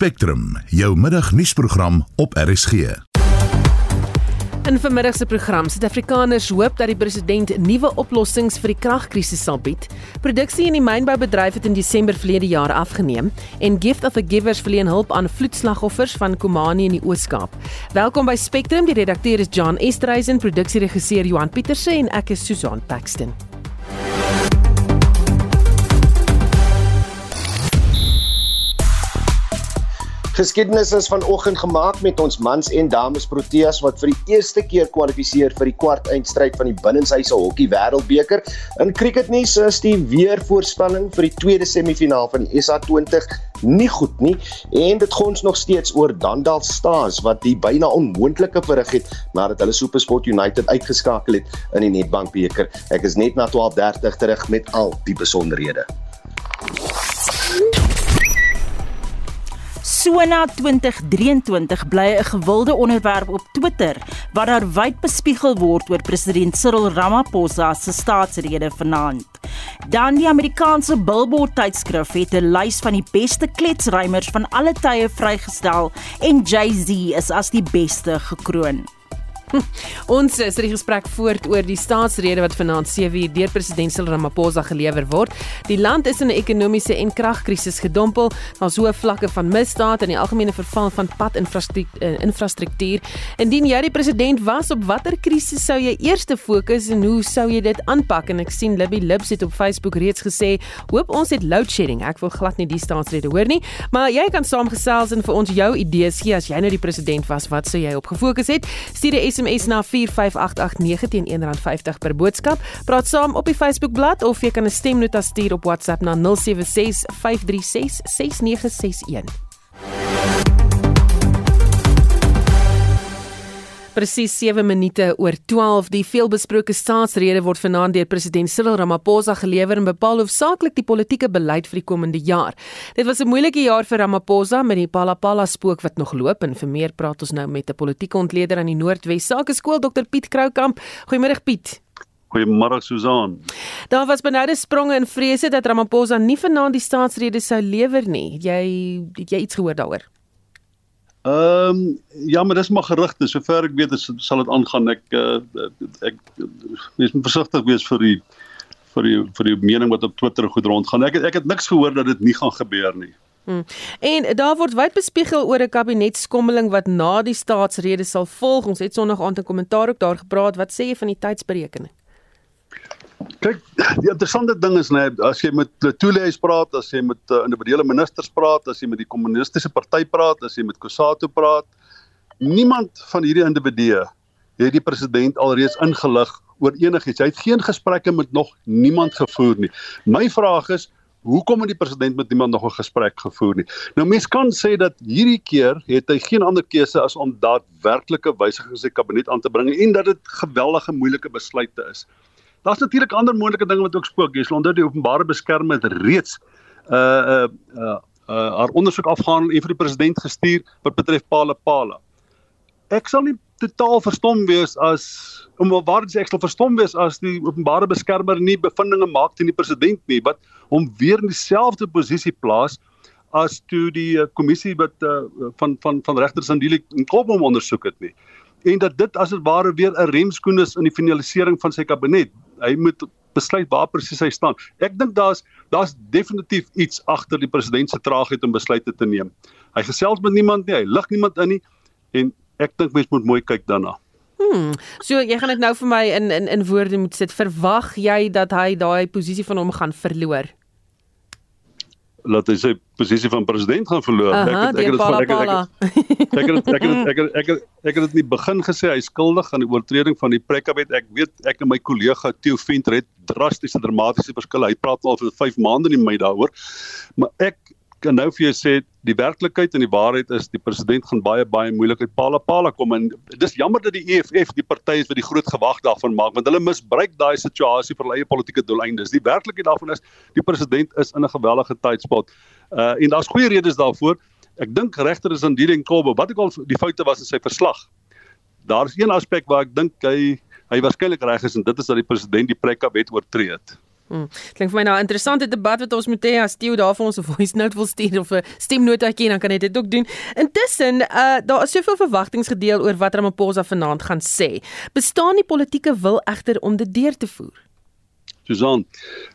Spectrum, jou middagnuusprogram op RSG. In vanmiddag se program Suid-Afrikaners hoop dat die president nuwe oplossings vir die kragkrisis sal bied. Produksie in die mynboubedryf het in Desember verlede jaar afgeneem en Gift of the Givers verleen hulp aan vloedslagoffers van Komani in die Oos-Kaap. Welkom by Spectrum, die redakteur is John Estreisen, produksieregisseur Johan Pieterse en ek is Susan Paxton. Geskiedenis is vanoggend gemaak met ons mans en dames Proteas wat vir die eerste keer kwalifiseer vir die kwart eindstryd van die binnenshuise hokkie wêreldbeker. In cricketnuus is die weervoorspelling vir die tweede semifinaal van die SA20 nie goed nie en dit gons nog steeds oor Dandal Stars wat die byna onmoontlike verrig het nadat hulle SuperSport United uitgeskakel het in die Nedbank beker. Ek is net na 12:30 terug met al die besonderhede. Sona 2023 bly 'n gewilde onderwerp op Twitter wat daar wyd bespiegel word oor president Cyril Ramaphosa se staatsrede vanaand. Dan die Amerikaanse Billboard tydskrif het 'n lys van die beste kletsrymers van alle tye vrygestel en Jay-Z is as die beste gekroon. Ons is die gesprek voort oor die staatsrede wat vanaand 7uur deur president Cyril Ramaphosa gelewer word. Die land is in 'n ekonomiese en kragkrisis gedompel. Daar's hoë vlakke van misdaad en die algemene verval van padinfrastruktuur. Indien jy die president was, op watter krisis sou jy eers fokus en hoe sou jy dit aanpak? En ek sien Libby Libs het op Facebook reeds gesê, "Hoop ons het load shedding." Ek wil glad nie die staatsrede hoor nie, maar jy kan saamgesels en vir ons jou idees gee as jy nou die president was, wat sou jy op gefokus het? Stuur 'n SMS na 45889 teen R1.50 per boodskap. Praat saam op die Facebookblad of jy kan 'n stemnota stuur op WhatsApp na 076 536 6961. Presies 7 minute oor 12 die veelbesproke staatsrede word vanaand deur president Cyril Ramaphosa gelewer en bepaal hoofsaaklik die politieke beleid vir die komende jaar. Dit was 'n moeilike jaar vir Ramaphosa met die Palapala spook wat nog loop en vir meer praat ons nou met 'n politieke ontleder aan die Noordwes Sakeskool Dr Piet Kroukamp. Goeiemôre Piet. Goeiemôre Susan. Daar was benoude spronge in vrese dat Ramaphosa nie vanaand die staatsrede sou lewer nie. Jy het jy iets gehoor daaroor? Ehm um, ja, maar dis maar gerugte. Sover ek weet, is, sal dit aangaan. Ek uh, ek mens moet versigtig wees vir die vir die vir die mening wat op Twitter goed rondgaan. Ek ek het niks gehoor dat dit nie gaan gebeur nie. Hmm. En daar word wyd bespiegel oor 'n kabinetskommeling wat na die staatsrede sal volg. Ons het Sondag aand 'n kommentaar ook daar gepraat. Wat sê jy van die tydsberekening? Kyk, die interessante ding is net as jy met Toeleis praat, as jy met uh, individuele ministers praat, as jy met die kommunistiese party praat, as jy met Kusato praat, niemand van hierdie individue het die president alreeds ingelig oor enigiets. Hy het geen gesprekke met nog niemand gevoer nie. My vraag is Hoekom het die president met niemand nog 'n gesprek gevoer nie? Nou mense kan sê dat hierdie keer het hy geen ander keuse as om daadwerklike wysigings in sy kabinet aan te bring en dat dit geweldige moeilike besluite is. Daar's natuurlik ander moontlike dinge wat ook spook. Jy sal onder die openbare beskerming reeds uh uh uh, uh haar ondersoek afgehandel en vir die president gestuur wat betref Pala Pala. Ek sal nie totaal verstom wees as om waar dit ek sal verstom wees as die openbare beskermer nie bevindinge maak teen die president nie wat hom weer in dieselfde posisie plaas as toe die uh, kommissie wat uh, van van van regter Sandile in Kopom ondersoek het nie en dat dit as dit ware weer 'n remskoen is in die finalisering van sy kabinet hy moet besluit waar presies hy staan. Ek dink daar's daar's definitief iets agter die president se traagheid om besluite te neem. Hy gesels met niemand nie, hy lig niemand in nie en ek dink mens moet mooi kyk daarna. Hmm. So jy gaan dit nou vir my in in in woorde moet sit. Verwag jy dat hy daai posisie van hom gaan verloor? laat hy sy posisie van president gaan verloor. Aha, ek het, ek het dit van ek het ek het ek het ek het ek het ek het dit in die begin gesê hy skuldig aan die oortreding van die Prekabet. Ek weet ek en my kollega Theo Venter het drastiese dramatiese verskille. Hy praat al vir 5 maande in die mei daaroor. Maar ek kan nou vir jou sê die werklikheid en die waarheid is die president gaan baie baie moeilikheid pala pala kom en dis jammer dat die EFF die party is wat die groot gewag daarvan maak want hulle misbruik daai situasie vir hulle eie politieke doeleindes. Die werklikheid daarvan is die president is in 'n gewellige tydspot. Uh en daar's goeie redes daarvoor. Ek dink regter is aan die ding kom wat ek al die foute was in sy verslag. Daar's een aspek waar ek dink hy hy waarskynlik reg is en dit is dat die president die prekwet oortree het. Hmm. Klink vir my nou 'n interessante debat wat ons moet hê as Theo daar vir ons 'n voice note wil stuur of 'n stemnotaatjie dan kan hy dit ook doen. Intussen, uh daar is soveel verwagtinge gedeel oor wat Ramaphosa vanaand gaan sê. Bestaan die politieke wil egter om dit deur te voer? Susan,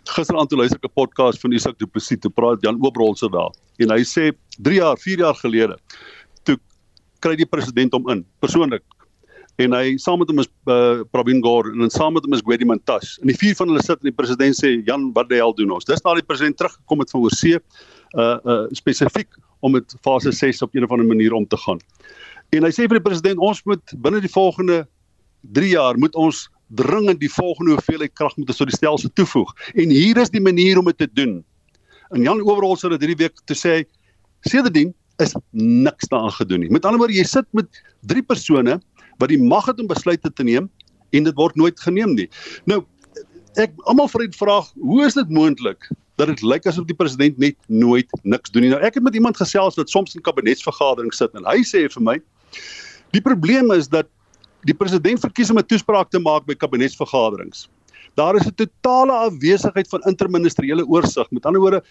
gisteraand toe luister ek 'n podcast van Isak Du Plessis te praat Jan Oobrol se daar en hy sê 3 jaar, 4 jaar gelede toe kry die president hom in persoonlik en hy saam met hom is uh, Pravin Gordhan en dan saam met hom is Gwedi Mantashe en die vier van hulle sit en die president sê Jan wat die hel doen ons? Dis na die president teruggekom het van oorsee uh uh spesifiek om met fase 6 op 'n of ander manier om te gaan. En hy sê vir die president ons moet binne die volgende 3 jaar moet ons dringend die volgende hoeveelheid krag moet ons tot die stelsel toevoeg. En hier is die manier om dit te doen. En Jan Owerhol sê dat hierdie week te sê sedertdien is niks daaraan gedoen nie. Met ander woorde jy sit met drie persone wat die mag het om besluite te neem en dit word nooit geneem nie. Nou ek almal vra die vraag, hoe is dit moontlik dat dit lyk asof die president net nooit niks doen nie? Nou ek het met iemand gesels wat soms in kabinetsvergaderings sit en hy sê vir my die probleem is dat die president verkies om 'n toespraak te maak by kabinetsvergaderings. Daar is 'n totale afwesigheid van interministeriële oorsig. Met ander woorde,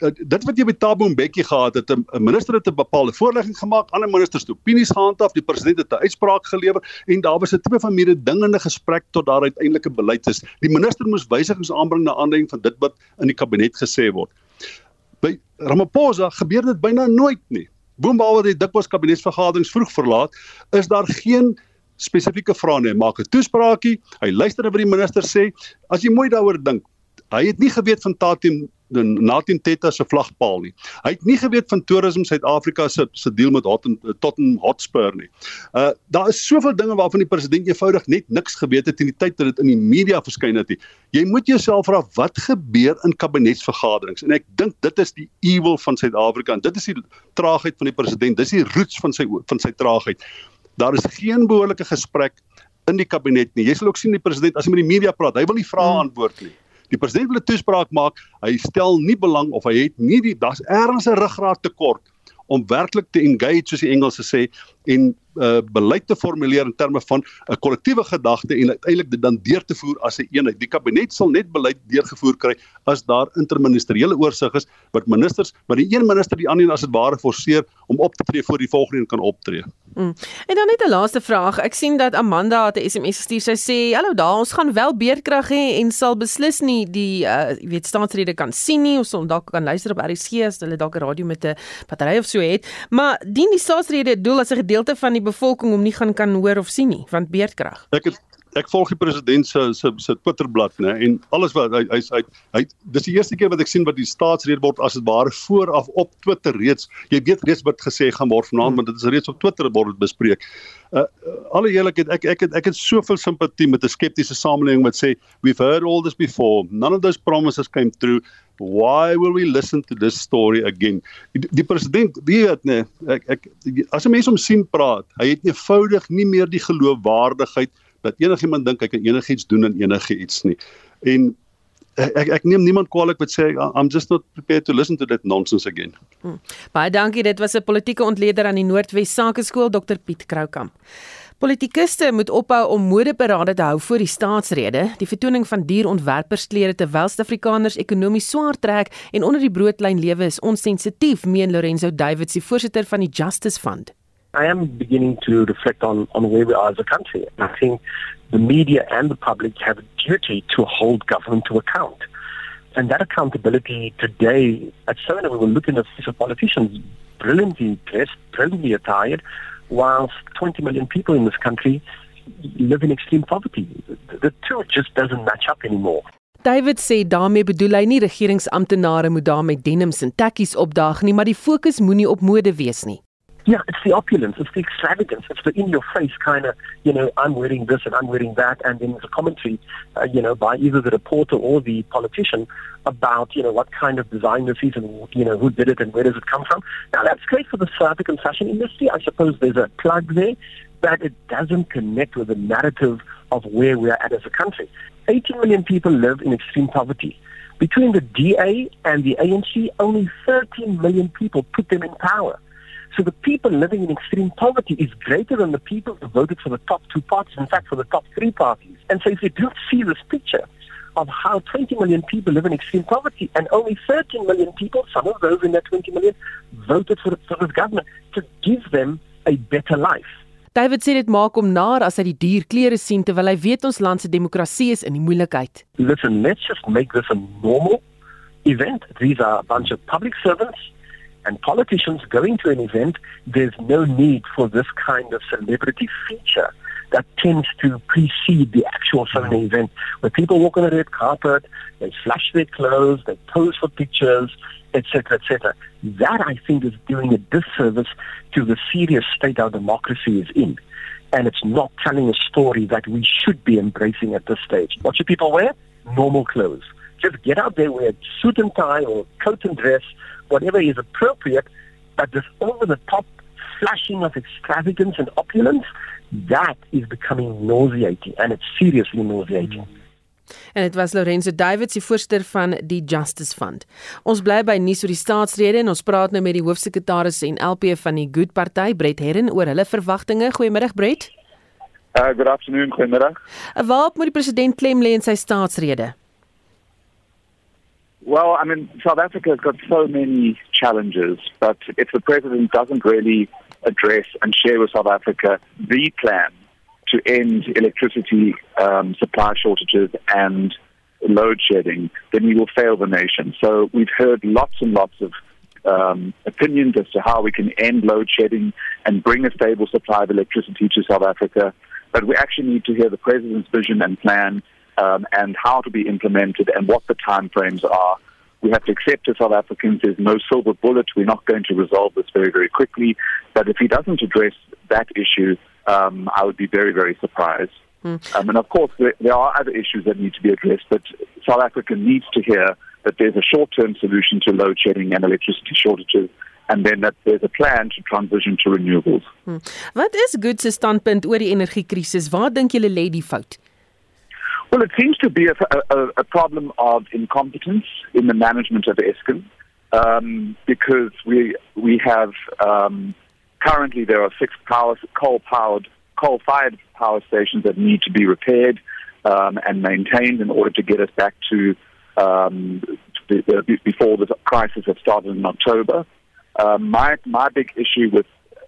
dit wat jy by Thabo Mbeki gehad het, 'n minister het 'n bepaalde voorlegging gemaak, ander ministers het opinies gehandhaaf, die president het 'n uitspraak gelewer en daar was 'n tipe van mededingende gesprek tot daar uiteindelik 'n beleid is. Die minister moes wysigings aanbring na aanleiding van dit wat in die kabinet gesê word. By Ramaphosa gebeur dit byna nooit nie. Boonbehalwe hy dikwels kabinetsvergaderings vroeg verlaat, is daar geen spesifieke vrae nie. Hy maak 'n toespraakie, hy luister na wat die minister sê. As jy mooi daaroor dink, hy het nie geweet van Tatim dan Natin Teta se vlagpaal nie. Hy het nie geweet van Tourism Suid-Afrika se se deal met Hot Tottenham Hotspur nie. Uh daar is soveel dinge waarvan die president eenvoudig net niks geweet het in die tyd dat dit in die media verskyn het nie. Jy moet jouself vra wat gebeur in kabinetsvergaderings en ek dink dit is die evil van Suid-Afrika en dit is die traagheid van die president. Dis die roots van sy van sy traagheid. Daar is geen behoorlike gesprek in die kabinet nie. Jy sal ook sien die president as hy met die media praat, hy wil nie vrae hmm. antwoord nie. Die president wil 'n toespraak maak. Hy stel nie belang of hy het nie die daar's ergens 'n ruggraat tekort om werklik te engage soos die Engelse sê en uh, beleid te formuleer in terme van 'n kollektiewe gedagte en uiteindelik dit dan deur te voer as 'n een eenheid. Die kabinet sal net beleid deurgevoer kry as daar interministeriële oorsig is wat ministers, wat die een minister die ander as dit ware forceer om op te tree voor die volgende een kan optree. Mm. En dan net 'n laaste vraag. Ek sien dat Amanda het 'n SMS gestuur. Sy sê: "Hallo daar, ons gaan wel beerdkrag hê en sal beslis nie die uh weet staatsrede kan sien nie. Ons sal dalk kan luister op RSG as hulle dalk 'n radio met 'n battery of so het. Maar dien die staatsrede doel as 'n gedeelte van die bevolking om nie gaan kan hoor of sien nie, want beerdkrag." Ek het ek volg die president se se se Twitterblad nê en alles wat hy hy hy, hy dis die eerste keer wat ek sien wat die staatsrede word as dit ware vooraf op Twitter reeds jy weet reeds wat gesê gaan word vanaand hmm. want dit is reeds op Twitter word bespreek. Uh alle eerlikheid ek ek het ek het soveel simpatie met 'n skeptiese samelewing wat sê we've heard all this before none of those promises came through why will we listen to this story again die, die president weet nê ek ek as 'n mens hom sien praat hy het eenvoudig nie meer die geloofwaardigheid dat enigiemand dink hy kan enigiets doen en enigiets nie. En ek ek neem niemand kwaliek wat sê I'm just not prepared to listen to that nonsense again. Hmm. Baie dankie, dit was 'n politieke ontleder aan die Noordwes Sakeskool Dr Piet Kroukamp. Politikuste moet ophou om modeparade te hou voor die staatsrede. Die vertoning van dierontwerpersklere terwyl Suid-Afrikaners ekonomies swaar trek en onder die broodlyn lewe is onsensitief, meen Lorenzo Davids, die voorsitter van die Justice Fund. I am beginning to reflect on, on where we are as a country. I think the media and the public have a duty to hold government to account. And that accountability today, at Sona, we were looking at politicians brilliantly dressed, brilliantly attired, whilst 20 million people in this country live in extreme poverty. The two just doesn't match up anymore. David sê daarmee bedoel hy nie regeringsamptenare moet daar met denims en tekkies opdaag nie, maar die fokus moenie op mode wees nie. Yeah, it's the opulence, it's the extravagance, it's the in your face kind of, you know, I'm wearing this and I'm wearing that. And then there's a commentary, uh, you know, by either the reporter or the politician about, you know, what kind of design this is and, you know, who did it and where does it come from. Now, that's great for the South African fashion industry. I suppose there's a plug there, but it doesn't connect with the narrative of where we're at as a country. 18 million people live in extreme poverty. Between the DA and the ANC, only 13 million people put them in power. So the people living in extreme poverty is greater than the people who voted for the top two parties, in fact, for the top three parties. And so if you don't see this picture of how 20 million people live in extreme poverty and only 13 million people, some of those in that 20 million, voted for, for this government to give them a better life. David sê dit maak hom nar as hy die duur klere sien terwyl hy weet ons land se demokrasie is in die moeilikheid. Listen, let's just make this a normal event. These are a bunch of public servants and politicians going to an event. There's no need for this kind of celebrity feature that tends to precede the actual mm-hmm. Sunday event, where people walk on a red carpet, they flash their clothes, they pose for pictures, etc., etc. That I think is doing a disservice to the serious state our democracy is in. And it's not telling a story that we should be embracing at this stage. What should people wear? Normal clothes. Just get out there, wear a suit and tie or coat and dress, whatever is appropriate, but this over the top flashing of extravagance and opulence, that is becoming nauseating and it's seriously nauseating. Mm. En dit was Lorenzo Davids, die voorsteur van die Justice Fund. Ons bly by nuus oor die staatsrede en ons praat nou met die hoofsekretaris en LP van die Good Party, Brett Herren, oor hulle verwagtinge. Goeiemiddag Brett. Uh good afternoon, goeiemiddag. Uh, Waarop moet die president klem lê in sy staatsrede? Well, I mean, South Africa has got so many challenges, but if the president doesn't really address and share with South Africa the plan to end electricity um, supply shortages and load shedding, then we will fail the nation. So we've heard lots and lots of um, opinions as to how we can end load shedding and bring a stable supply of electricity to South Africa. But we actually need to hear the president's vision and plan um, and how to be implemented and what the timeframes are. We have to accept as South Africans there's no silver bullet. We're not going to resolve this very, very quickly. But if he doesn't address that issue, um, I would be very, very surprised. Hmm. Um, and of course, there, there are other issues that need to be addressed, but South Africa needs to hear that there's a short term solution to load shedding and electricity shortages. And then that there's a plan to transition to renewables. Hmm. Wat is Good se standpunt oor die energiekrisis? Waar dink julle lê die fout? Well, it seems to be a, a, a problem of incompetence in the management of Eskom, um, because we we have um, currently there are six power coal powered coal fired power stations that need to be repaired um, and maintained in order to get us back to um, before the crisis had started in October. Um, my my big issue with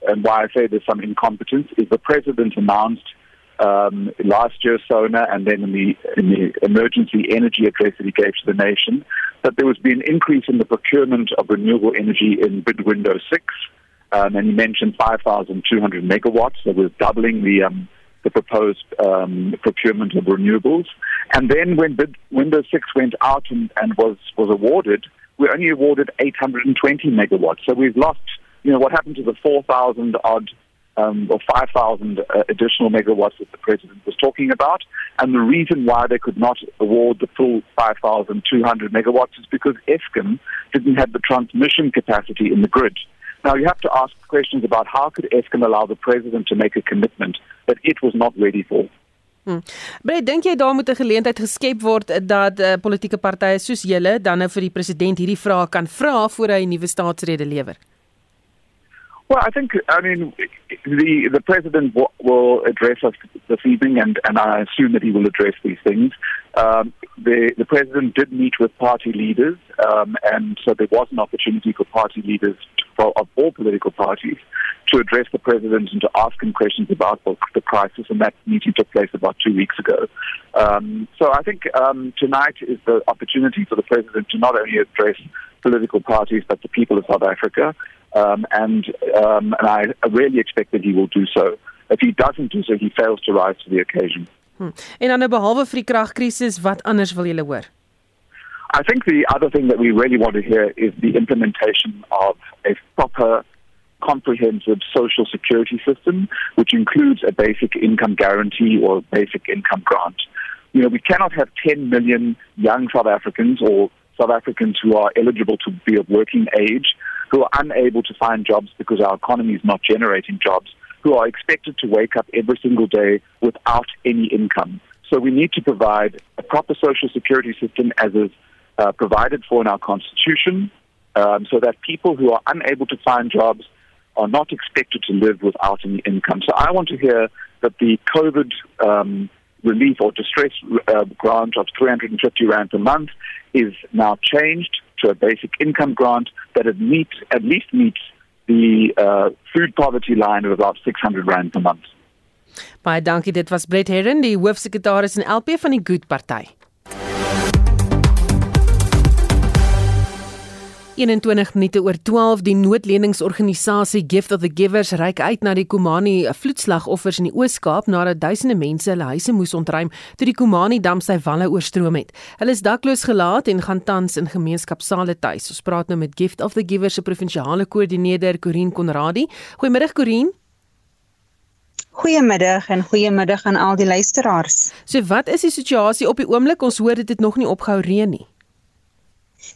and why I say there's some incompetence is the president announced um, last year, SONA, and then in the, in the emergency energy address that he gave to the nation, that there was been an increase in the procurement of renewable energy in bid window six. Um, and he mentioned 5,200 megawatts. That was doubling the um, the proposed um, procurement of renewables. And then when bid window six went out and, and was was awarded, we only awarded 820 megawatts. So we've lost. You know what happened to the 4,000 odd um, or 5,000 uh, additional megawatts that the president was talking about. And the reason why they could not award the full 5,200 megawatts is because ESCOM didn't have the transmission capacity in the grid. Now, you have to ask questions about how could ESCOM allow the president to make a commitment that it was not ready for. Hmm. Brei, dink jy daar moet 'n geleentheid geskep word dat uh, politieke partye soos julle dan nou vir die president hierdie vrae kan vra voor hy 'n nuwe staatsrede lewer? Well, I think, I mean, the the president w- will address us this evening, and, and I assume that he will address these things. Um, the the president did meet with party leaders, um, and so there was an opportunity for party leaders for, of all political parties to address the president and to ask him questions about the, crisis, and that meeting took place about two weeks ago. Um, so I think um, tonight is the opportunity for the president to not only address political parties but the people of South Africa. Um, and um, and I really expect that he will do so. If he doesn't do so, he fails to rise to the occasion. Hmm. En dan behalwe vir die kragkrisis, wat anders wil julle hoor? I think the other thing that we really want to hear is the implementation of a proper comprehensive social security system, which includes a basic income guarantee or basic income grant. You know, we cannot have 10 million young South Africans or South Africans who are eligible to be of working age who are unable to find jobs because our economy is not generating jobs, who are expected to wake up every single day without any income. So we need to provide a proper social security system as is uh, provided for in our constitution um, so that people who are unable to find jobs are not expected to live without any income. So I want to hear that the COVID um, relief or distress uh, grant of 350 rand a month is now changed to a basic income grant that it meets at least meets the uh, food poverty line of about 600 rand per month. Baie dankie, dit was Brett Herren, die hoofsekretaris in LP van die Good Party. 21 minute oor 12 die noodleningsorganisasie Gift of the Givers reik uit na die Kumani vloedslagoffers in die Oos-Kaap nadat duisende mense hulle huise moes ontruim toe die Kumani dam sy walle oorstroom het. Hulle is dakloos gelaat en gaan tans in gemeenskapsale tuis. Ons praat nou met Gift of the Givers se provinsiale koördineerder Corin Konradi. Goeiemiddag Corin. Goeiemiddag en goeiemiddag aan al die luisteraars. So wat is die situasie op die oomblik? Ons hoor dit het nog nie opgehou reën nie.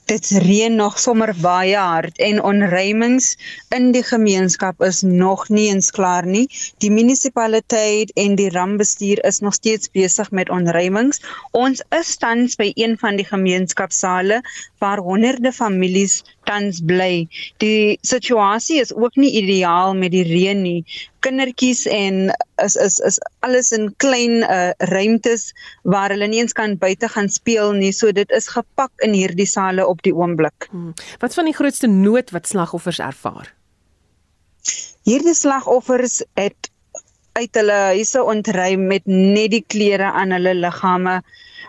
Dit reën nog sommer baie hard en onruimings in die gemeenskap is nog nie eens klaar nie. Die munisipaliteit en die rampbestuur is nog steeds besig met onruimings. Ons is tans by een van die gemeenskapsale waar honderde families tans bly. Die situasie is ook nie ideaal met die reën nie. Kindertjies en is is is alles in klein uh, ruimtes waar hulle nie eens kan buite gaan speel nie. So dit is gepak in hierdie sale op die oomblik. Hmm. Wat van die grootste nood wat slagoffers ervaar? Hierdie slagoffers het uit hulle huise ontruim met net die klere aan hulle liggame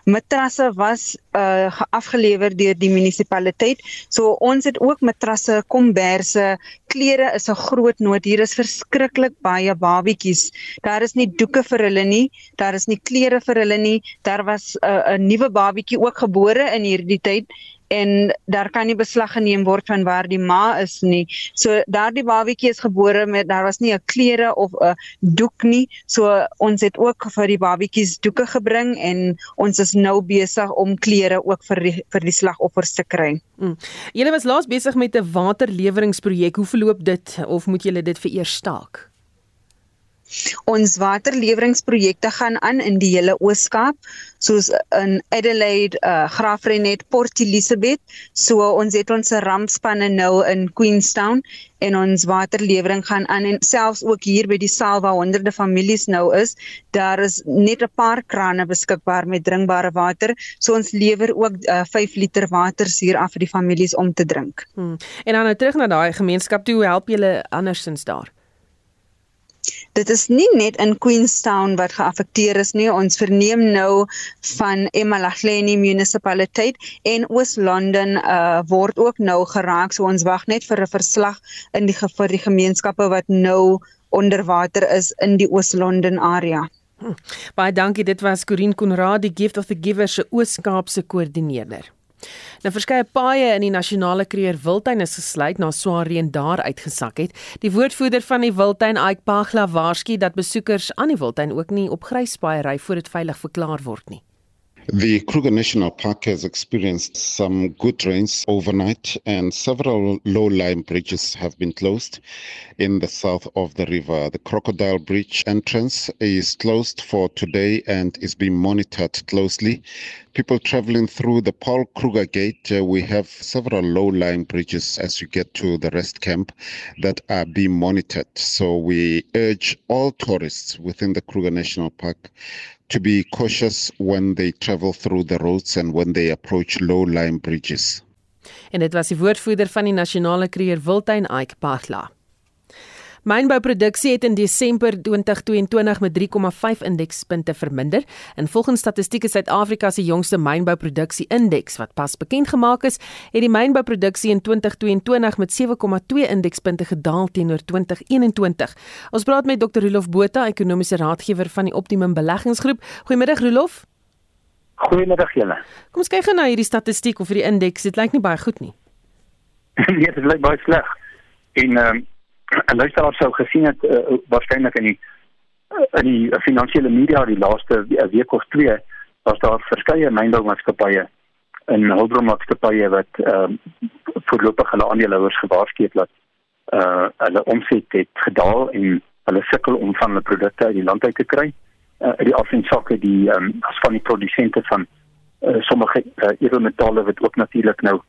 matrasse was uh afgelewer deur die munisipaliteit. So ons het ook matrasse, komberse, klere is 'n groot nood. Hier is verskriklik baie babietjies. Daar is nie doeke vir hulle nie, daar is nie klere vir hulle nie. Daar was 'n uh, 'n nuwe babietjie ook gebore in hierdie tyd en daar kan nie beslag geneem word van waar die ma is nie. So daardie babatjie is gebore met daar was nie 'n klere of 'n doek nie. So ons het ook vir die babatjies doeke gebring en ons is nou besig om klere ook vir die, vir die slagoffers te kry. Mm. Julle was laas besig met 'n waterleweringsprojek. Hoe verloop dit of moet julle dit vereers staak? Ons waterleweringsprojekte gaan aan in die hele Oos-Kaap, soos in Adelaide, uh, Graafrenet, Port Elizabeth. So ons het ons rampspanne nou in Queenstown en ons waterlewering gaan aan en selfs ook hier by die saal waar honderde families nou is, daar is net 'n paar krane beskikbaar met drinkbare water. So ons lewer ook uh, 5 liter water hier af vir die families om te drink. Hmm. En dan nou terug na daai gemeenskap hoe help julle andersins daar? Dit is nie net in Queenstown wat geaffekteer is nie. Ons verneem nou van Emalahleni munisipaliteit en Oos-London uh word ook nou geraak. So ons wag net vir 'n verslag in die vir die gemeenskappe wat nou onder water is in die Oos-London area. Hm. Baie dankie. Dit was Corin Konrad, die Gift of the Giver se Oos-Kaapse koördineerder. Nou verskeie paaie in die nasionale kreer Wildtuin is gesluit na swaar reën daar uitgesak het. Die woordvoerder van die Wildtuin, Ike Pagla, waarsku dat besoekers aan die Wildtuin ook nie op grys paaie ry voor dit veilig verklaar word nie. The Kruger National Park has experienced some good rains overnight, and several low lying bridges have been closed in the south of the river. The Crocodile Bridge entrance is closed for today and is being monitored closely. People traveling through the Paul Kruger Gate, uh, we have several low lying bridges as you get to the rest camp that are being monitored. So we urge all tourists within the Kruger National Park to be cautious when they travel through the roads and when they approach low-lying bridges. En dit was die woordvoerder van die nasionale kreer Wildtuin Ike Pagla. Mynbouproduksie het in Desember 2022 met 3,5 indekspunte verminder. En volgens Statistiek Suid-Afrika se jongste mynbouproduksie indeks wat pas bekend gemaak is, het die mynbouproduksie in 2022 met 7,2 indekspunte gedaal teenoor 2021. Ons praat met Dr. Rolof Botha, ekonomiese raadgewer van die Optimum Beleggingsgroep. Goeiemiddag Rolof. Goeiemiddag julle. Kom ons kyk gou na hierdie statistiek of hierdie indeks. Dit lyk nie baie goed nie. nee, dit lyk baie sleg. En ehm um, 'n luisteraar sou gesien het uh, waarskynlik in die in die finansiële media die laaste week of twee was daar verskeie mynboumaatskappye en hulpbronmaatskappye wat ehm uh, voorlopig hulle aandeelhouers gewaarsku het dat uh hulle omset het gedaal en hulle sukkel om van hulle produkte uit die land uit te kry. Uh die afsinsakke die ehm um, van die produsente van uh, sommige uh, edelmetale wat ook natuurlik nou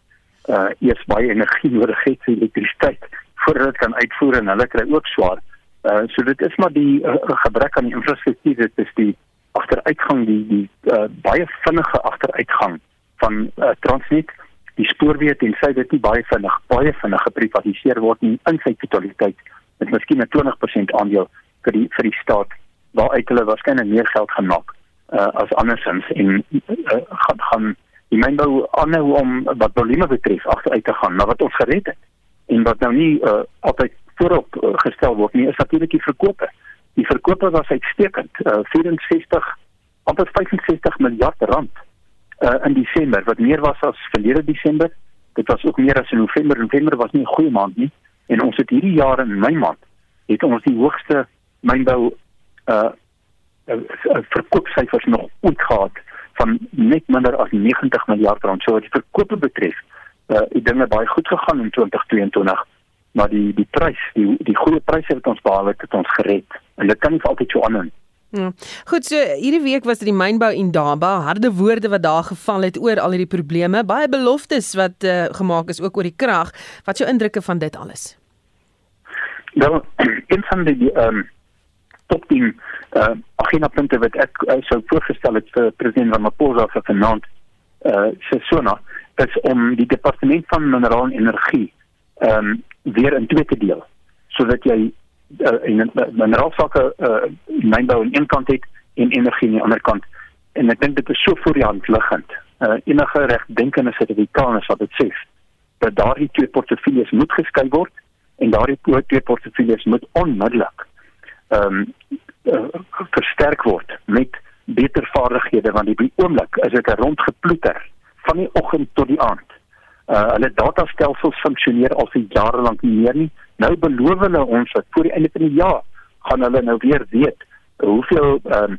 uh eers baie energie nodig het vir elektrisiteit voordat dit kan uitvoer en hulle kry ook swaar. Uh so dit is maar die uh, gebrek aan die infrastruktuur. Dit is die agteruitgang die die uh, baie vinnige agteruitgang van uh, Transnet. Die spoorweë tensy dit nie baie vinnig baie vinnig geprivatiseer word nie in sy totaliteit met miskien 'n 20% aandeel vir die vir die staat waaruit hulle waarskynlik meer geld gaan maak uh, as andersins. En uh, gaan gaan die mynbou aanhou om wat volume betref agteruit te gaan maar wat ons gered het en wat nou nie uh, altyd voorop uh, gestel word nie is natuurlik die verkope. Die verkope was uitstekend uh, 64 amper 65 miljard rand uh, in Desember wat meer was as verlede Desember. Dit was ook meer as in November. November was nie 'n goeie maand nie. En ons het hierdie jaar in my maand het ons die hoogste mynbou uh, uh verkoopsyfers nog ooit gehad van net minder as 90 miljard rand. So wat die verkope betref, uh die dinge baie goed gegaan in 2022, maar die die prys, die die goeie pryse wat ons behaal het, het ons gered. En dit kan nie altyd so aanhou nie. Ja. Goed, so hierdie week was dit die mynbou en Daba, harde woorde wat daar geval het oor al hierdie probleme, baie beloftes wat uh, gemaak is ook oor die krag. Wat jou indrukke van dit alles? Wel, een van die ehm um, top 10 uh, agenda punte wat ek uh, sou voorgestel het vir president Ramaphosa vir vanaand uh sesona is om die departement van mineraal en energie ehm um, weer in twee te deel sodat jy uh, in mineraal sake uh mynbou aan een kant het en energie aan die ander kant. En ek dink dit is so voor die hand liggend uh enige regdenkende Suid-Afrikaners wat dit sê dat daardie twee portefeuilles moet geskei word en daardie twee portefeuilles moet onmiddellik ehm um, uh, versterk word met beter vaardighede want die oomblik is dit 'n rondgeploeter van die oggend tot die aand. Uh hulle datastelsels funksioneer al vir jare lank nie meer nie. Nou beloof hulle ons dat voor die einde van die jaar gaan hulle nou weer weet hoeveel ehm um,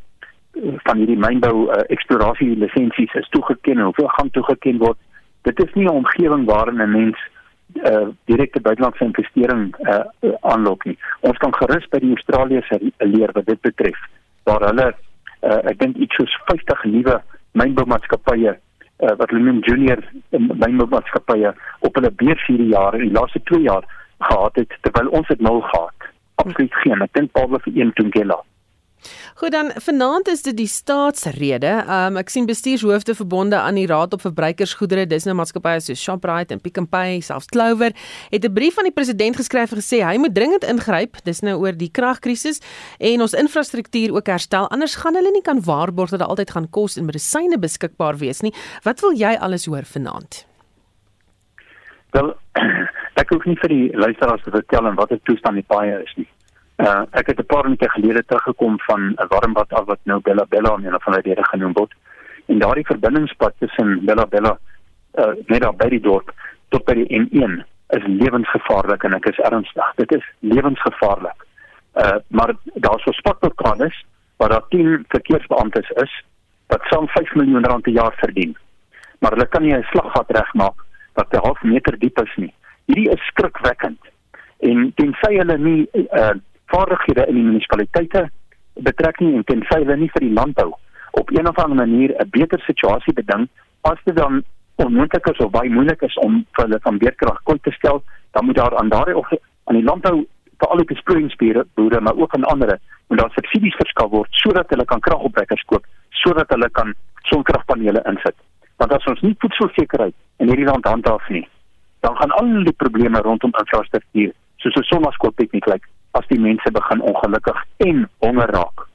van hierdie mynbou uh, eksplorasie lisensies is toegeken en hoeveel gaan toegeken word. Dit is nie 'n omgewing waarin 'n mens uh, direkte buitelandse investering uh, aanlok nie. Ons kan gerus by die Australiëse leer wat dit betref waar hulle uh, ek dink iets soos 50 nuwe mynboumaatskappye uh, wat hulle noem junior mynboumaatskappye op hulle beurs hierdie jaar in die laaste 2 jaar gehad het terwyl ons dit nul gehad. Absoluut geen. Ek dink Paul vir een Tungela. Goed dan, vanaand is dit die staatsrede. Um ek sien bestuurshoofde verbonde aan die Raad op Verbruikersgoedere, dis nou maatskappye soos Shoprite en Pick n Pay, selfs Clover, het 'n brief aan die president geskryf en gesê hy moet dringend ingryp. Dis nou oor die kragkrisis en ons infrastruktuur ook herstel. Anders gaan hulle nie kan waarborg dat daar altyd gaan kos en medisyne beskikbaar wees nie. Wat wil jy alles hoor vanaand? Wel, ek hoef nie vir die luisteraars te vertel wat die toestand die paaie is nie. Uh, ek het 'n paar minute gelede teruggekom van 'n warmbad af wat nou Bella Bella om een van die rede genoem word. En daardie verbindingspad tussen Bella Bella uh net daar by die dorp tot by die N1 is lewensgevaarlik en ek is ernstig. Dit is lewensgevaarlik. Uh maar daar's so spotblokkades waar daar 10 verkeersbeamptes is wat soms 5 miljoen rand per jaar verdien. Maar hulle kan nie 'n slaggat regmaak wat 'n half meter diep is nie. Hierdie is skrikwekkend. En tensy hulle nie uh vaardighede in die munisipaliteite betrek nie en tensy hulle nie vir die landbou op een of ander manier 'n beter situasie beding as dit dan onmoontlik is of baie moeilik is om vir hulle van beerkrag kon te stel dan moet daar aan daardie aan die landbou vir al die besproeiingsboere boere maar ook aan ander moet daar subsidies verskaf word sodat hulle kan kragopwekkers koop sodat hulle kan sonkragpanele insit. Want as ons nie voedselsekerheid in hierdie land handhaaf nie dan gaan al die probleme rondom infrastruktuur soos 'n sommaskooltegniek lyk as die mense begin ongelukkig en honger raak.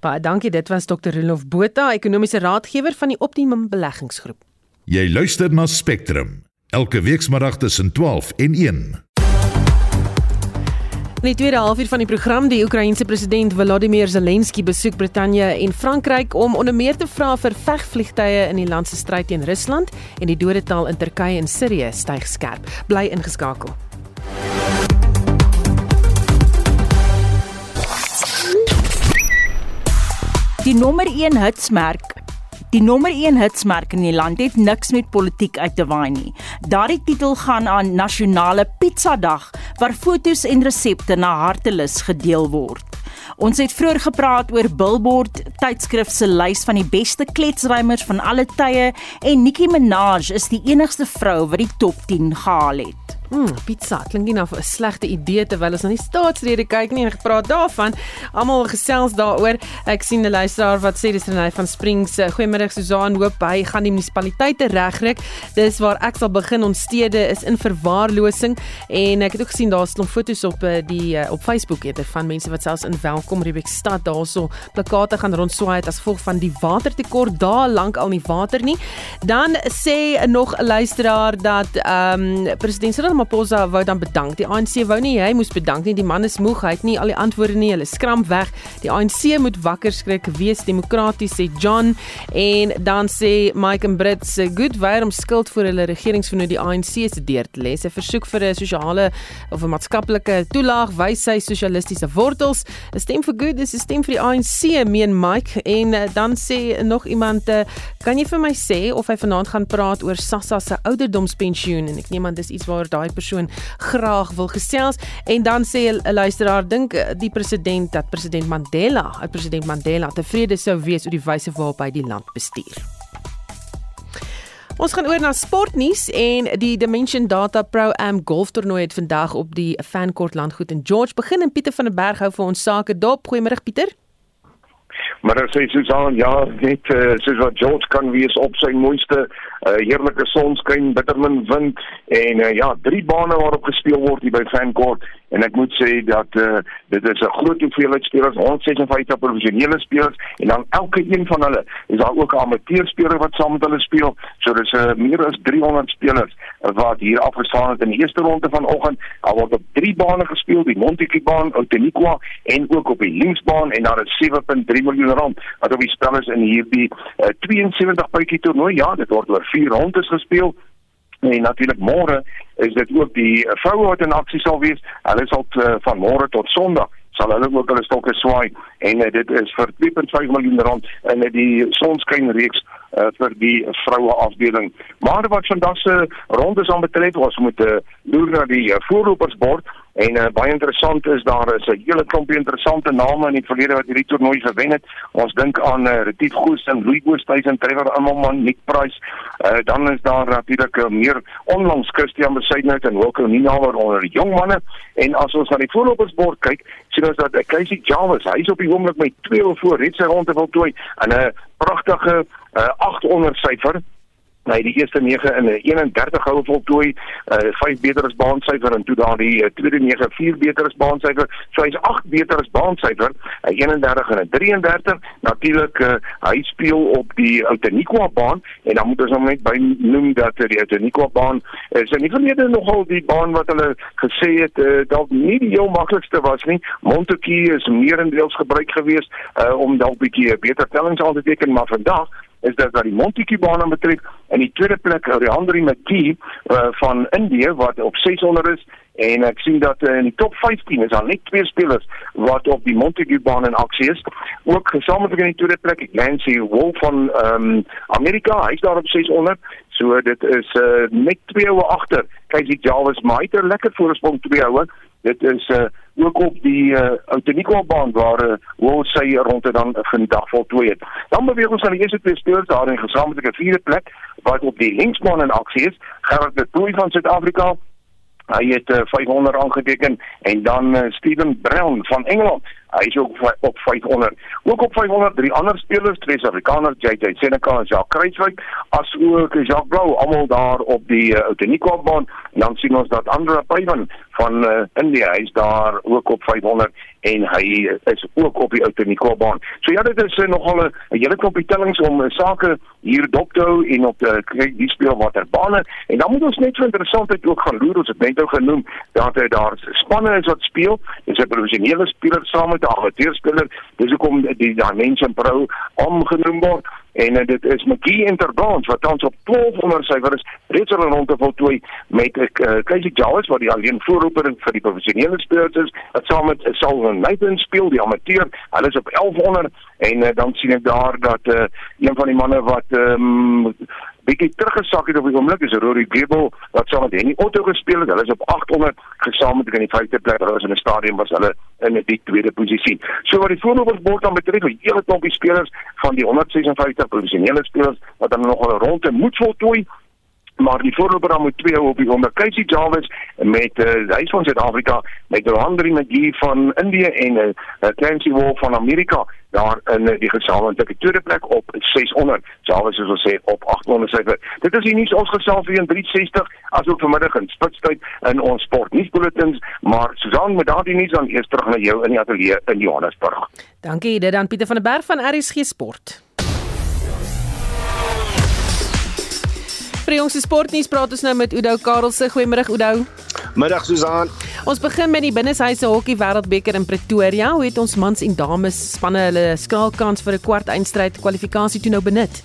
Baie dankie, dit was Dr. Rolof Botha, ekonomiese raadgewer van die Optimum Beleggingsgroep. Jy luister na Spectrum elke weekmiddag tussen 12 en 1. In die tweede halfuur van die program, die Oekraïense president Volodymyr Zelensky besoek Brittanje en Frankryk om onder meer te vra vir vegvliegtye in die land se stryd teen Rusland en die dodetal in Turkye en Sirië styg skerp. Bly ingeskakel. Die nommer 1 hitsmerk Die nommer 1 hitsmerk in die land het niks met politiek uit te waai nie. Daardie titel gaan aan Nasionale Pizza Dag waar fotos en resepte na hartelus gedeel word. Ons het vroeër gepraat oor Billboard tydskrif se lys van die beste kletsruimers van alle tye en Nicki Minaj is die enigste vrou wat die top 10 gehaal het. Mm, pizza klink nie na 'n slegte idee terwyl ons na die staatsrede kyk nie en gepraat daarvan. Almal gesels daaroor. Ek sien 'n luisteraar wat sê dis Renay van Springs. Eh, goeiemiddag Susan, hoop hy gaan die munisipaliteite regkry. Dis waar ek sal begin. Ons stede is in verwaarlosing en ek het ook gesien daar's 'n foto's op eh, die eh, op Facebook eerder van mense wat selfs in Welkom Riebeek stad daarso plakate gaan rondswaai as gevolg van die watertekort daar lank al nie water nie. Dan sê nog 'n luisteraar dat ehm um, president Cyril Ramaphosa wou dan bedank. Die ANC wou nie hy moes bedank nie. Die man is moeg. Hy het nie al die antwoorde nie. Hulle skramp weg. Die ANC moet wakker skrik wees demokraties sê John en dan sê Mike en Brit se good wire om skuld vir hulle regeringsvernoot die ANC se deur te lê. Hy versoek vir 'n sosiale of 'n maatskaplike toelaag wys sy sosialistiese wortels. 'n Stem vir good is 'n stem vir die ANC meen Mike en uh, dan sê nog iemand uh, kan jy vir my sê of hy vanaand gaan praat oor SASSA se ouderdomspensioen en ek neem aan dis iets waar daai daai persoon graag wil gesels en dan sê 'n luisteraar dink eh, die president dat president Mandela, die president Mandela tevrede sou wees oor die wyse waarop hy die land bestuur. Ons gaan oor na sportnuus en die Dimension Data Pro Am golf toernooi het vandag op die Fancourt landgoed in George begin en Pieter van der Berg hou vir ons sake dop. Goeiemôre Pieter. Maar dan sê Susan, ja, net uh, soos wat George kan wees op sy mooiste uh, heerlike sonskyn, bittermin wind en uh, ja, drie bane waarop gespeel word hier by Fancourt en ek moet sê dat uh, dit is 'n groot hoeveelheid spelers, 156 professionele spelers en dan elke een van hulle is daar ook 'n amateurspeler wat saam met hulle speel. So dis uh, meer as 300 spelers wat hier afgestaan het in die eerste ronde vanoggend. Daar word op drie bane gespeel, die Montetjie baan, Outeniqua en ook op die linksbaan en daar is 7.3 miljoen rand wat op die spel is in hierdie uh, 72 puitjie toernooi. Ja, dit word oor vier rondes gespeel. En natuurlik môre is dit ook die vroue wat in aksie sal wees. Hulle sal uh, van môre tot Sondag sal hulle ook hulle stokke swaai en uh, dit is vir 3.5 miljoen rand in die sonskynreeks uh, vir die vroue afdeling. Maar wat vandag se rondes aan betref, ons moet uh, loer na die uh, voorlopersbord En uh, baie interessant is daar is 'n hele klompie interessante name in die verlede wat hierdie toernooi gewen het. Ons dink aan uh, Retief Goos en Louis Oosthuizen, Trevor Immelman, Nick Price. Uh, dan is daar natuurlik uh, meer onlangs Christian Besuidnout en Wilco Ninawer onder die jong manne. En as ons na die voorlopersbord kyk, sien ons dat uh, Casey Jarvis, hy is op die oomblik met 2 of voor rit sy ronde voltooi en 'n uh, pragtige uh, 800 syfer hy nou, die eerste 9 in 'n 31 houe voltooi, uh 5 beter as baansyfer en toe daar die uh, tweede 9 4 beter as baansyfer. So hy's 8 beter as baansyfer, 'n 31 en 'n 33. Natuurlik uh, hy speel op die Outeniqua baan en dan moet ons hom net by noem dat uh, die Outeniqua baan is in die verlede nogal die baan wat hulle gesê het uh, dalk nie die heel maklikste was nie. Montetjie is meerendeels gebruik gewees uh om dalk bietjie beter tellings aan te teken, maar vandag is dat dat die Montetjie baan betref in die tweede plek Rihandri Maki uh, van Indië wat op 600 is en ek sien dat uh, in die top 15 is daar net twee spelers wat op die Montetjie baan in aksie is. Ook gesamentlik in die tweede plek Nancy Wolf van um, Amerika, hy's daar op 600. So dit is uh, net twee oue agter. Kyk die Jarvis Maiter lekker voorsprong twee oue. Dit is uh, ook op die uh, Outeniqua baan waar uh, hoe sy rondte dan vandag voltooi het. Dan beweeg ons aan die eerste twee spelers daar in gesamentlike vierde plek wat op die linksbaan in aksie is. Gerard de Tooi van Suid-Afrika. Hy het uh, 500 aangeteken en dan uh, Steven Brown van Engeland. Hy is ook op 500. Ook op 500 drie ander spelers, twee Suid-Afrikaners, JJ Seneca en Jacques Kruiswyk, as ook Jacques Blou, almal daar op die uh, Outeniqua baan. En dan sien ons dat Andra Pyvan van uh, India is daar ook op 500 en hy is ook op die Outeniqua baan. So ja, dit is uh, nogal 'n hele klompie tellings om uh, sake hier dop te hou en op te kyk die speel watter bane en dan moet ons net so interessantheid ook gaan loer ons het net nou genoem dat uh, daar spanne is wat speel. Dis 'n professionele speler saam met 'n amateurspeler. Dis hoekom die Dimension Pro omgenoem word. En uh, dit is McGee Interbrands wat tans op 1200 syfer is reeds al rond te voltooi met 'n uh, Casey Jarvis wat die alleen voorloper vir die professionele spelers is wat saam met uh, Salvan Nathan speel die amateur. Hulle is op 1100 en uh, dan sien ek daar dat uh, een van die manne wat um, bietjie teruggesak het op die oomblik is Rory Gable wat saam met Henny Otto gespeel het. Hulle is op 800 gesamentlik in die vyfde plek. Hulle is in 'n stadium was hulle in die tweede posisie. So wat die voorlopersbord dan betref, die hele klompie spelers van die 156 professionele spelers wat dan nog 'n ronde moet voltooi maar die voorloper dan moet twee op die onder Casey Jarvis met uh, hy is van Suid-Afrika met Rohandri McGee van Indië en uh, Clancy Wall van Amerika daar in uh, die gesamentlike tweede plek op 600 Jarvis soos ons sê op 800 syfer. Dit is die nuus ons gesels weer in 360 asook vanmiddag in spitstyd in ons sportnuusbulletins maar Susan met daardie nuus dan eers terug na jou in die ateljee in Johannesburg. Dankie dit dan Pieter van der Berg van RSG Sport vir ons sportnuus praat ons nou met Udo Karelse. Goeiemôre Udo. Middag Susan. Ons begin met die binneshuise hokkie wêreldbeker in Pretoria. Hoe het ons mans en dames spanne hulle skraalkans vir 'n kwart eindstryd kwalifikasie toe nou benut?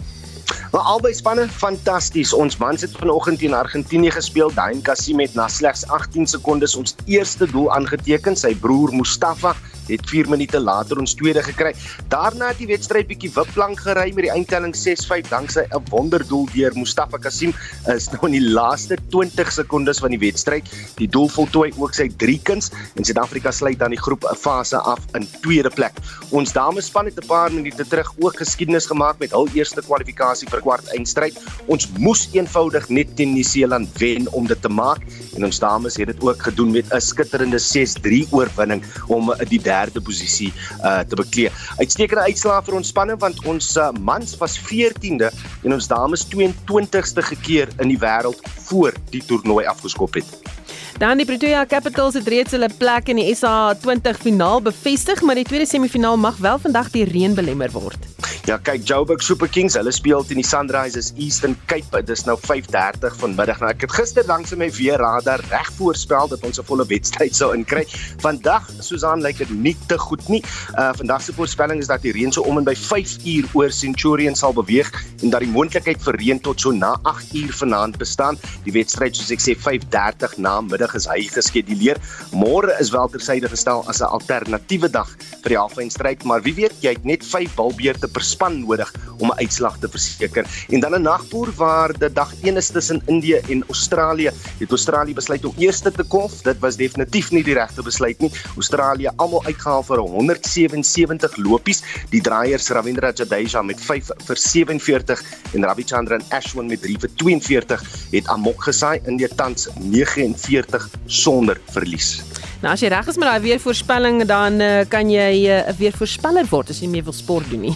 Maar albei spanne fantasties. Ons mans het vanoggend teen Argentinië gespeel. Dain Cassim het na slegs 18 sekondes ons eerste doel aangeteken. Sy broer Mustafa het 4 minute later ons tweede gekry. Daarna het die wedstryd bietjie wipplank gery met die eindtelling 6-5 danksy 'n wonderdoel deur Mustafa Kasim is nou in die laaste 20 sekondes van die wedstryd. Die doel voltooi ook sy drie kuns en Suid-Afrika sluit dan die groep fase af in tweede plek. Ons damespan het 'n paar minute terug ook geskiedenis gemaak met hul eerste kwalifikasie vir kwart eindstryd. Ons moes eenvoudig net teen Nieu-Seeland wen om dit te maak en ons dames het dit ook gedoen met 'n skitterende 6-3 oorwinning om die posisie uh te beklee. Uitstekende uitslae vir ons spanne want ons uh, mans was 14de en ons dames 22ste gekeer in die wêreld voor die toernooi afgeskop het. Dan die Pretoria Capitals het reeds hulle plek in die SA20 finaal bevestig, maar die tweede semifinaal mag wel vandag deur reën belemmer word. Ja, kyk Joburg Super Kings, hulle speel teen die Sunrisers Eastern Cape. Dit is nou 5:30 vanmiddag. Nou ek het gister langs my weer radar reg voorspel dat ons 'n volle wedstryd sou inkry. Vandag, Susan, lyk dit nie te goed nie. Uh vandag se voorspelling is dat die reën so om en by 5 uur oor Centurion sal beweeg en dat die moontlikheid vir reën tot so na 8 uur vanaand bestaan. Die wedstryd, soos ek sê, 5:30 na middag is hy geskeduleer. Môre is wel tersyde gestel as 'n alternatiewe dag vir die halfeindstryd, maar wie weet, jy het net 5 balbeurte per span nodig om 'n uitslag te verseker. En dan 'n nagboer waar die dag 1 is tussen Indië en Australië. Het Australië besluit om eerste te kom. Dit was definitief nie die regte besluit nie. Australië almal uitgehaal vir 177 lopies. Die draaiers Ravindra Jadeja met 5 vir 47 en Ravichandran Ashwin met 3 vir 42 het amok gesaai in die tans 49 sonder verlies. Nou as jy reg is met daai weervoorspelling dan uh, kan jy eh, 'n uh, weervoorspeller word as jy meer wil sport doen nie.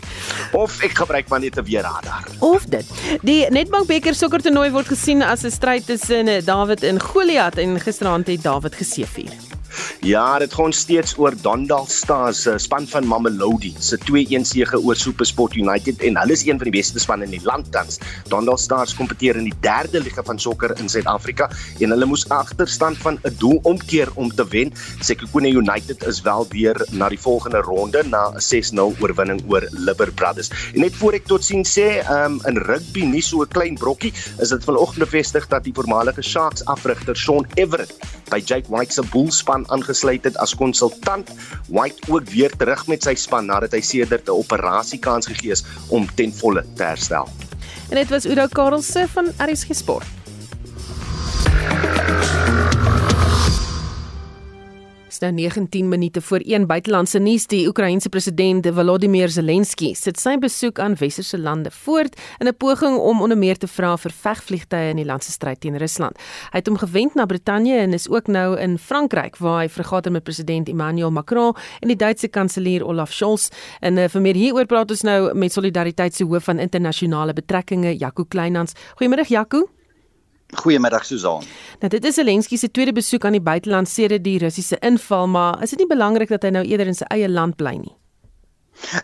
of ek gebruik maar net 'n weerradar. Of dit. Die Nedbank beker sokkertoernooi word gesien as 'n stryd tussen eh, David en Goliat en gisteraand het David geseëvier. Ja, dit gaan steeds oor Dondal Stars se span van Mamelodi se 2-1 sege oor SuperSport United en hulle is een van die beste spanne in die land tans. Dondal Stars kompeteer in die derde liga van sokker in Suid-Afrika en hulle moes agterstand van 'n doel omkeer om te wen. Sekhukhune United is wel weer na die volgende ronde na 'n 6-0 oorwinning oor Liber Brothers. En net voor ek totsiens sê, um, in rugby nie so 'n klein brokkie, is dit vanoggend bevestig dat die voormalige Sharks afrigter Sean Everett by Jake White se Bullspan aangesluit het as konsultant. White ook weer terug met sy span nadat hy sedert 'n operasie kans gegee is om ten volle te herstel. En dit was Udo Karelse van RSG Sport. Dis nou 19 minute voor 1 buitelandse nuus. Die Oekraïense president Volodymyr Zelensky sit sy besoek aan westerse lande voort in 'n poging om onder meer te vra vir vegvliegtye in die land se stryd teen Rusland. Hy het hom gewend na Brittanje en is ook nou in Frankryk waar hy vergader met president Emmanuel Macron en die Duitse kanselier Olaf Scholz. En uh, vir meer hieroor praat ons nou met Solidariteit se hoof van internasionale betrekkinge, Jaco Kleinhans. Goeiemôre Jaco. Goeiemiddag Susan. Nou dit is Zelensky se tweede besoek aan die buiteland sedert die Russiese inval, maar is dit nie belangrik dat hy nou eerder in sy eie land bly nie?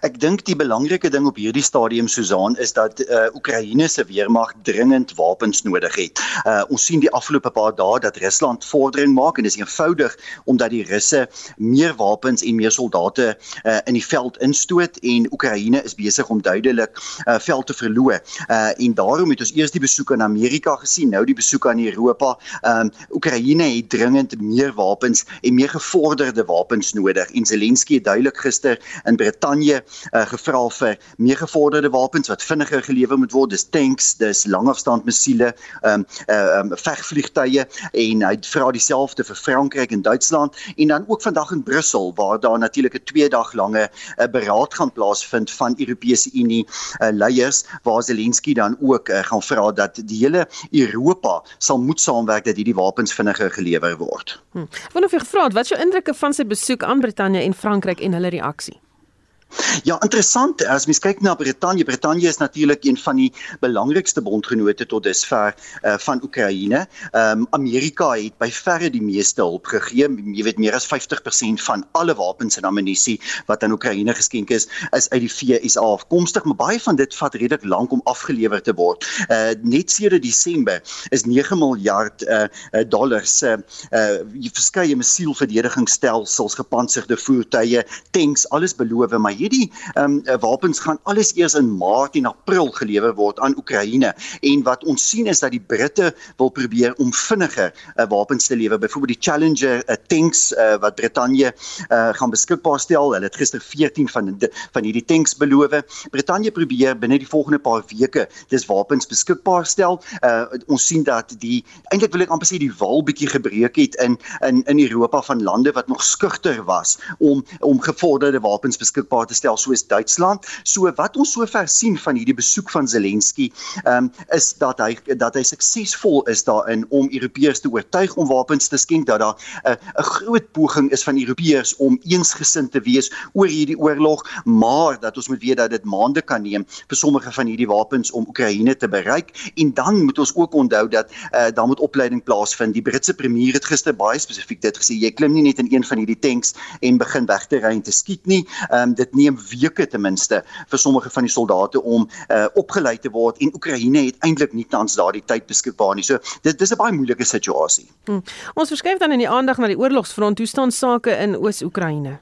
Ek dink die belangrike ding op hierdie stadium Susan is dat uh Oekraïne se weermag dringend wapens nodig het. Uh ons sien die afgelope paar dae dat Rusland vordering maak en dit is eenvoudig omdat die Russe meer wapens en meer soldate uh in die veld instoot en Oekraïne is besig om duidelik uh veld te verloor. Uh en daarom het ons eers die besoek aan Amerika gesien, nou die besoek aan Europa. Um Oekraïne het dringend meer wapens en meer gevorderde wapens nodig. En Zelensky het duidelik gister in Brittanje Brittanje uh, gevra vir meer gevorderde wapens wat vinniger gelewer moet word. Dis tanks, dis langafstand missiele, ehm um, uh, um, vegvliegtuie en hy vra dieselfde vir Frankryk en Duitsland en dan ook vandag in Brussel waar daar natuurlik 'n 2 dag lange uh, beraad gaan plaasvind van Europese Unie uh, leiers waar Zelensky dan ook uh, gaan vra dat die hele Europa sal moet saamwerk dat hierdie wapens vinniger gelewer word. Hm. Wanneer jy gevra het, wat jou indrukke van sy besoek aan Brittanje en Frankryk en hulle reaksie? Ja, interessant. As mens kyk na Brittanje, Brittanje is natuurlik een van die belangrikste bondgenote tot dusver uh, van Oekraïne. Ehm um, Amerika het by verre die meeste hulp gegee. Jy weet meer as 50% van alle wapens en ammunisie wat aan Oekraïne geskenk is, is uit die VSA afkomstig, maar baie van dit vat redelik lank om afgelewer te word. Uh net sedert Desember is 9 miljard uh, dollars uh, uh verskeie missielverdedigingsstelsels, gepantserde voertuie, tanks, alles beloof, maar hierdie ehm um, wapens gaan alles eers in Maart en April gelewer word aan Oekraïne. En wat ons sien is dat die Britte wil probeer om vinniger uh, wapens te lewer byvoorbeeld die Challenger uh, tanks uh, wat Brittanje uh, gaan beskikbaar stel. Hulle het gister 14 van die, van hierdie tanks beloof. Brittanje probeer binne die volgende paar weke dis wapens beskikbaar stel. Uh, ons sien dat die eintlik wil ek amper sê die wal bietjie gebreek het in in in Europa van lande wat nog skugter was om om gevorderde wapens beskikbaar te stel soos Duitsland. So wat ons sover sien van hierdie besoek van Zelensky, um, is dat hy dat hy suksesvol is daarin om Europeërs te oortuig om wapens te skenk dat daar 'n uh, 'n groot poging is van Europeërs om eensgesind te wees oor hierdie oorlog, maar dat ons moet weet dat dit maande kan neem vir sommige van hierdie wapens om Oekraïne te bereik en dan moet ons ook onthou dat uh, daar moet opleiding plaasvind. Die Britse premier het gister baie spesifiek dit gesê, jy klim nie net in een van hierdie tanks en begin weg te ry en te skiet nie. Ehm um, dit neem weke ten minste vir sommige van die soldate om uh, opgelei te word en Oekraïne het eintlik nie tans daardie tyd beskikbaar nie. So dit dis 'n baie moeilike situasie. Hmm. Ons verskuif dan in die aandag na die oorlogsfront. Hoe staan sake in Oos-Oekraïne?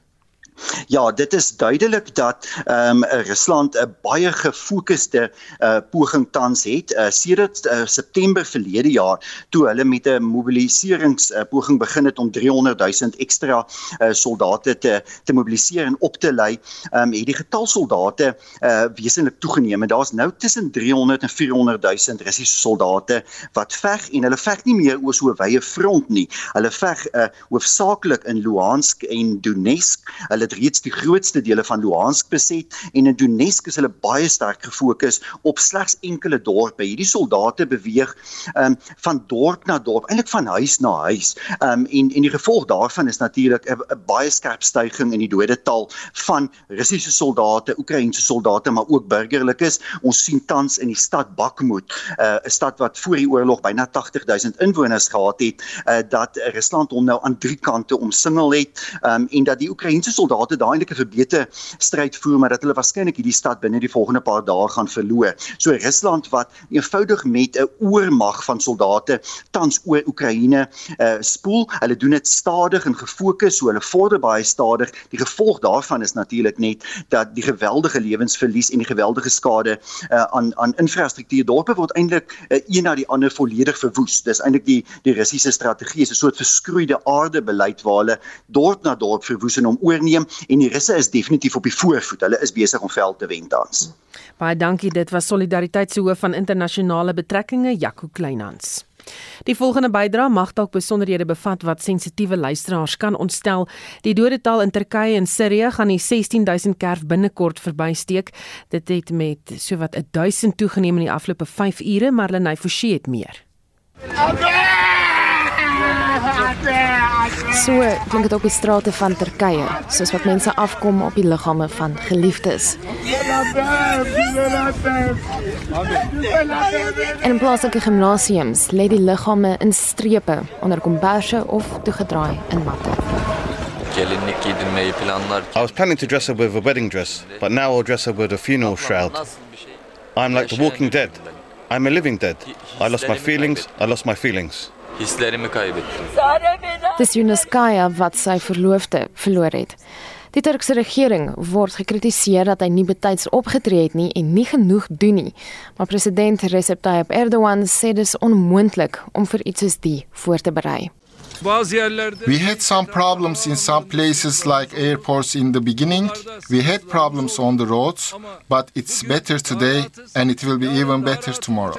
Ja, dit is duidelik dat ehm um, Rusland 'n baie gefokusde uh, poging tans het. Uh, sedert uh, September verlede jaar toe hulle met 'n mobiliserings uh, poging begin het om 300 000 ekstra uh, soldate te te mobiliseer en op te lei, ehm um, het die getal soldate uh, wesentlik toegeneem. Daar's nou tussen 300 en 400 000 Russiese soldate wat veg en hulle veg nie meer oor so 'n wye front nie. Hulle veg uh, hoofsaaklik in Luhansk en Donetsk. Hulle het reeds die grootste dele van Luhansk beset en in Donetsk is hulle baie sterk gefokus op slegs enkele dorpe. Hierdie soldate beweeg um, van dorp na dorp, eintlik van huis na huis. Um, en en die gevolg daarvan is natuurlik 'n baie skerp stygings in die dodetal van Russiese soldate, Oekraïense soldate, maar ook burgerlikes. Ons sien tans in die stad Bakhmut, uh, 'n stad wat voor die oorlog byna 80000 inwoners gehad het, uh, dat Rusland hom nou aan drie kante omsingel het um, en dat die Oekraïense soldate soldate daai eintlik 'n verbeterde stryd voer maar dat hulle waarskynlik hierdie stad binne die volgende paar dae gaan verloor. So Rusland wat eenvoudig met 'n oormag van soldate tans oor Oekraïne uh, spoel, hulle doen dit stadig en gefokus, so hulle vorder baie stadig. Die gevolg daarvan is natuurlik net dat die geweldige lewensverlies en die geweldige skade uh, aan aan infrastruktuur dorpe word eintlik uh, een na die ander volledig verwoes. Dis eintlik die die Russiese strategie is 'n soort verskroeide aarde beleid waar hulle dorp na dorp verwoes en om oorneem en die russe is definitief op die voorvoet. Hulle is besig om veld te wen tans. Baie dankie. Dit was Solidariteit se hoof van internasionale betrekkinge, Jaco Kleinhans. Die volgende bydra mag dalk besonderhede bevat wat sensitiewe luisteraars kan ontstel. Die dodetal in Turkye en Sirië gaan die 16000 kerf binnekort verbysteek. Dit het met sowat 1000 toegeneem in die afgelope 5 ure, maar Lenay Forsie het meer. Okay! So klink dit op die strate van Turkye, soos wat mense afkom op die liggame van geliefdes. En plaaslike gimnasiums lê die liggame in strepe onder komberse of toegedraai in matte. I was planning to dress up with a wedding dress, but now I'll dress up with a funeral shroud. I'm like the walking dead. I'm a living dead. I lost my feelings. I lost my feelings. Hislerimi kaybettim. Dis Yunuskaya wat sy verloofde verloor het. Die Turkse regering word gekritiseer dat hy nie betyds opgetree het nie en nie genoeg doen nie. Maar president Recep Tayyip Erdogan sê dis onmoontlik om vir iets soos die voor te berei. We had some problems in some places like airports in the beginning. We had problems on the roads, but it's better today and it will be even better tomorrow.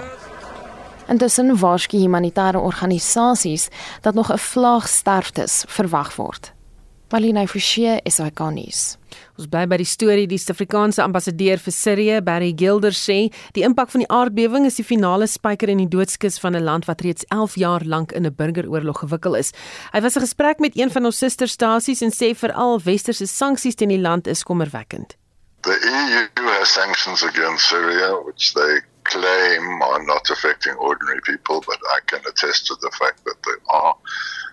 Intussen waarsku humanitêre organisasies dat nog 'n vlaag sterftes verwag word. Malina Forsie is ikonies. Ons bly by die storie die Suid-Afrikaanse ambassadeur vir Sirië, Barry Gilder sê, die impak van die aardbewing is die finale spyker in die doodskus van 'n land wat reeds 11 jaar lank in 'n burgeroorlog gewikkeld is. Hy was 'n gesprek met een van ons susterstasies en sê veral westerse sanksies teen die land is kommerwekkend. The EU has sanctions against Syria which they claim are not affecting ordinary people, but I can attest to the fact that they are.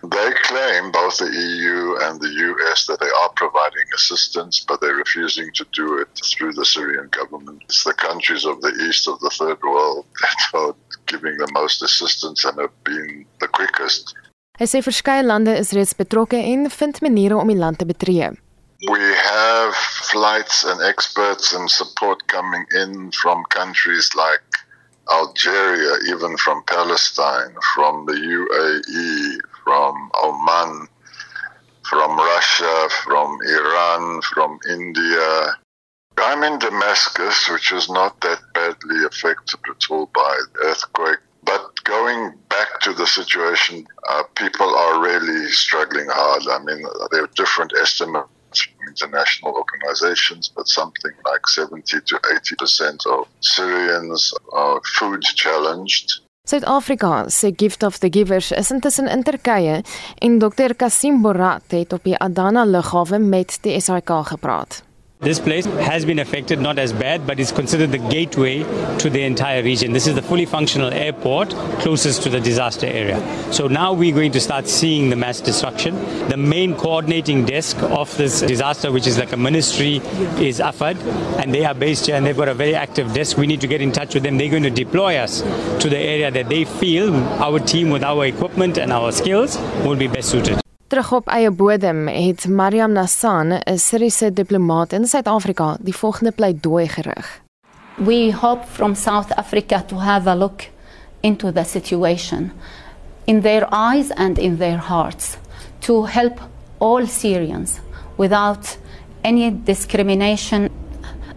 They claim, both the EU and the US, that they are providing assistance, but they're refusing to do it through the Syrian government. It's the countries of the east of the third world that are giving the most assistance and have been the quickest. Hy sê verskeie lande is reeds betrokke en vind maniere om die land te betree. We have flights and experts and support coming in from countries like Algeria, even from Palestine, from the UAE, from Oman, from Russia, from Iran, from India. I'm in Damascus, which is not that badly affected at all by the earthquake. But going back to the situation, uh, people are really struggling hard. I mean, there are different estimates from international organizations, but something like 70 to 80% of Syrians are food challenged. Suid-Afrika se Gift of the Givers is intussen in Turkye en Dr Kasim Borat het op die Adana lughawe met die SAK gepraat. This place has been affected, not as bad, but is considered the gateway to the entire region. This is the fully functional airport closest to the disaster area. So now we're going to start seeing the mass destruction. The main coordinating desk of this disaster, which is like a ministry, is AFAD, and they are based here and they've got a very active desk. We need to get in touch with them. They're going to deploy us to the area that they feel our team, with our equipment and our skills, will be best suited. Terug op eie bodem het Mariam Nassan, 'n Syriese diplomaat in Suid-Afrika, die volgende pleidooi gerig. We hope from South Africa to have a look into the situation in their eyes and in their hearts to help all Syrians without any discrimination.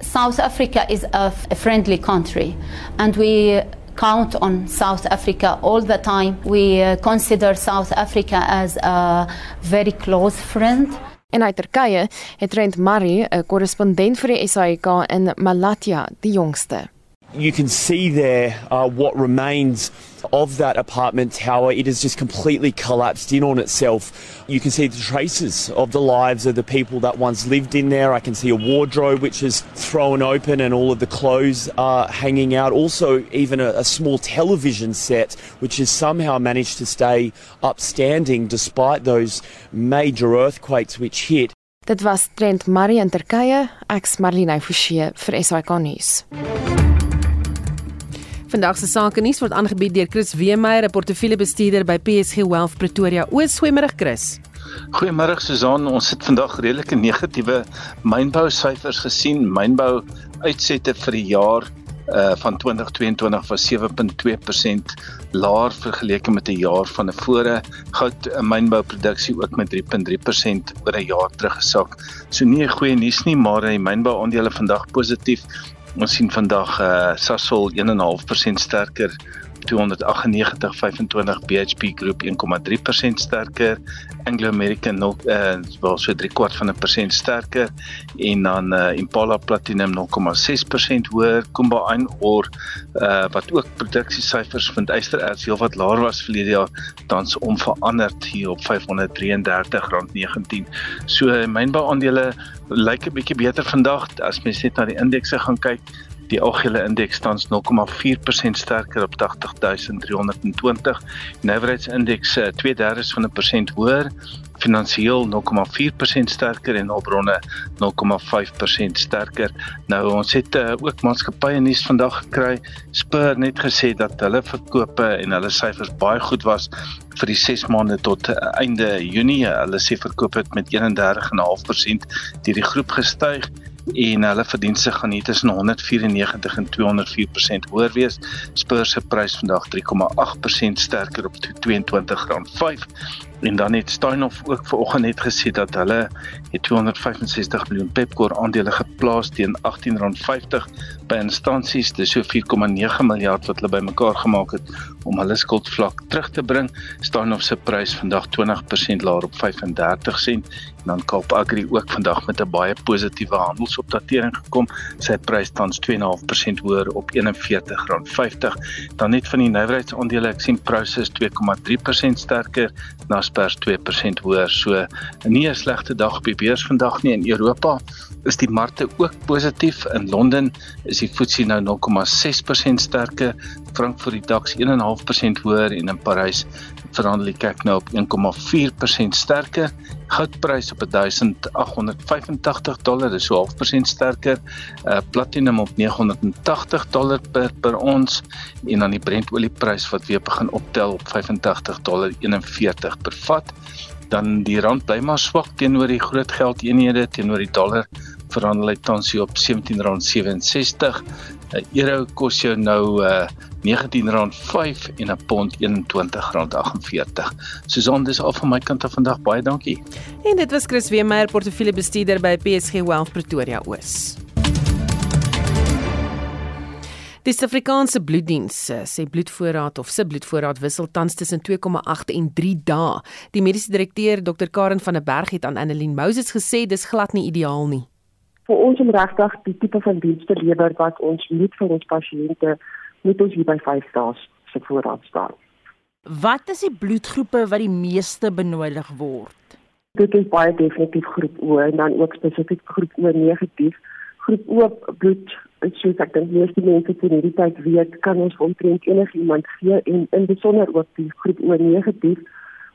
South Africa is a friendly country and we count on South Africa all the time. We uh, consider South Africa as a very close friend. En uit Turkye het Trent Murray, 'n korrespondent vir die SAK in Malatya, die jongste. You can see there uh, what remains of that apartment tower. It has just completely collapsed in on itself. You can see the traces of the lives of the people that once lived in there. I can see a wardrobe which is thrown open and all of the clothes are hanging out. Also, even a, a small television set which has somehow managed to stay upstanding despite those major earthquakes which hit. Dit was Trent Murray in ek's Marlene Forsie vir. Vandag se sake nuus word aangebied deur Chris Weemeyer, portefeuljebestuurder by PSG Wealth Pretoria. Oos swemmerig Chris. Goeiemôre Susan, ons het vandag redelike negatiewe mynbou syfers gesien. Mynbou uitsette vir die jaar uh van 2022 was 7.2% laer vergeleke met 'n jaar van tevore. Goud uh, mynbouproduksie ook met 3.3% oor 'n jaar teruggesak. So nie goeie nuus nie, maar die mynbou aandele vandag positief Ons sien vandag eh uh, Sasol 1.5% sterker 298.25 BHP Groep 1.3% sterker Anglo American nog eh wel so 3 kwart van 'n persent sterker en dan eh uh, Impala Platinum 0.6% hoër Iron Ore eh uh, wat ook produksiesyfers vind ystererts heelwat laer was verlede jaar tans onveranderd hier op R533.19 so mynbou aandele lyk 'n bietjie beter vandag as mens net na die indekse gaan kyk Die algehele indeks tans 0,4% sterker op 80320. Navrage indeks 2/3 van 'n persent hoër, finansiëel 0,4% sterker en hulpbronne 0,5% sterker. Nou ons het uh, ook maatskappye nuus vandag gekry. Spur net gesê dat hulle verkope en hulle syfers baie goed was vir die 6 maande tot uh, einde Junie. Hulle sê verkope het met 31,5% deur die groep gestyg en hulle verdienste gaan hier tussen 194 en 204% hoër wees. Spur se prys vandag 3,8% sterker op R22.5 En dan het Steinhoff ook vanoggend net gesê dat hulle het 265 miljoen Pepkor aandele geplaas teen R18.50 by instansies, dis so 4,9 miljard wat hulle bymekaar gemaak het om hulle skuldvlak terug te bring. Steinhoff se prys vandag 20% laer op 35 sent en dan Kaap Agri ook vandag met 'n baie positiewe handelsopdatering gekom. Sy prys tans 2.5% hoër op R41.50. Dan net van die nywerheidsaandele, ek sien Prosus 2,3% sterker, Naspers 2% hoër. So nie 'n slegte dag op die beurs vandag nie in Europa. Is die markte ook positief in Londen is die FTSE nou 0,6% sterker, Frankfurt die DAX 1.5% hoër en in Parys verhandel die kyk nou op 1,4% sterker. Goudprys op 1885 dollar, dis so 0,5% sterker. Uh platinum op 980 dollar per per ons en dan die Brent olieprys wat weer begin optel op 85 dollar 41 per vat. Dan die rand bly maar swak teenoor die groot geldeenhede teenoor die dollar verhandel hy tans hier op R17.67. 'n Euro kos jou nou uh R19.5 en 'n pond R21.48. Susan, dis al van my kant af vandag. Baie dankie. En dit was Chris Weemeyer, portefeuljebestuurder by PSG Wealth Pretoria Oos. Die Suid-Afrikaanse bloeddiens sê bloedvoorraad of se bloedvoorraad wissel tans tussen 2,8 en 3 dae. Die mediese direkteur Dr Karen van der Berg het aan Annelien Moses gesê dis glad nie ideaal nie. Vir ons om regtig die tipe van diens te lewer wat ons moet vir ons pasiënte moet ons hier by 5 dae se voorraad staan. Wat is die bloedgroepe wat die meeste benodig word? Dit is baie definitief groep O en dan ook spesifiek groep O negatief. Groep O bloed Ek sê ek dink meeste mense in hierdie tyd weet kan ons omtrent enigiemand gee en in besonder ook die groep O negatief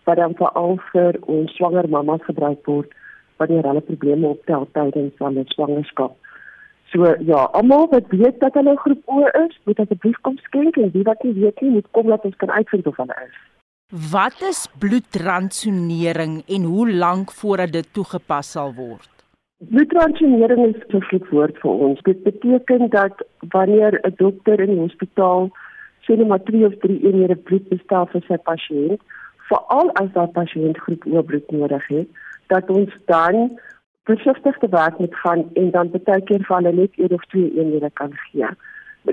wat dan veral vir ons swanger mamas gebruik word wanneer hulle probleme optel tydens hulle swangerskap. So ja, almal wat weet dat hulle groep O is, moet asseblief kom skenk en wie wat nie weet nie, moet kom laat ons kan uitvind of hulle is. Wat is bloedransonering en hoe lank voordat dit toegepas sal word? Bloedransjonering is 'n vloek woord vir ons. Dit beteken dat wanneer 'n dokter in die hospitaal sê net maar 2 of 3 eenhede bloed bestel vir sy pasiënt, veral as daardie pasiënt groep O bloed nodig het, dat ons dan versigtig te werk moet gaan en dan baie keer vir hulle net 1 of 2 eenhede kan gee.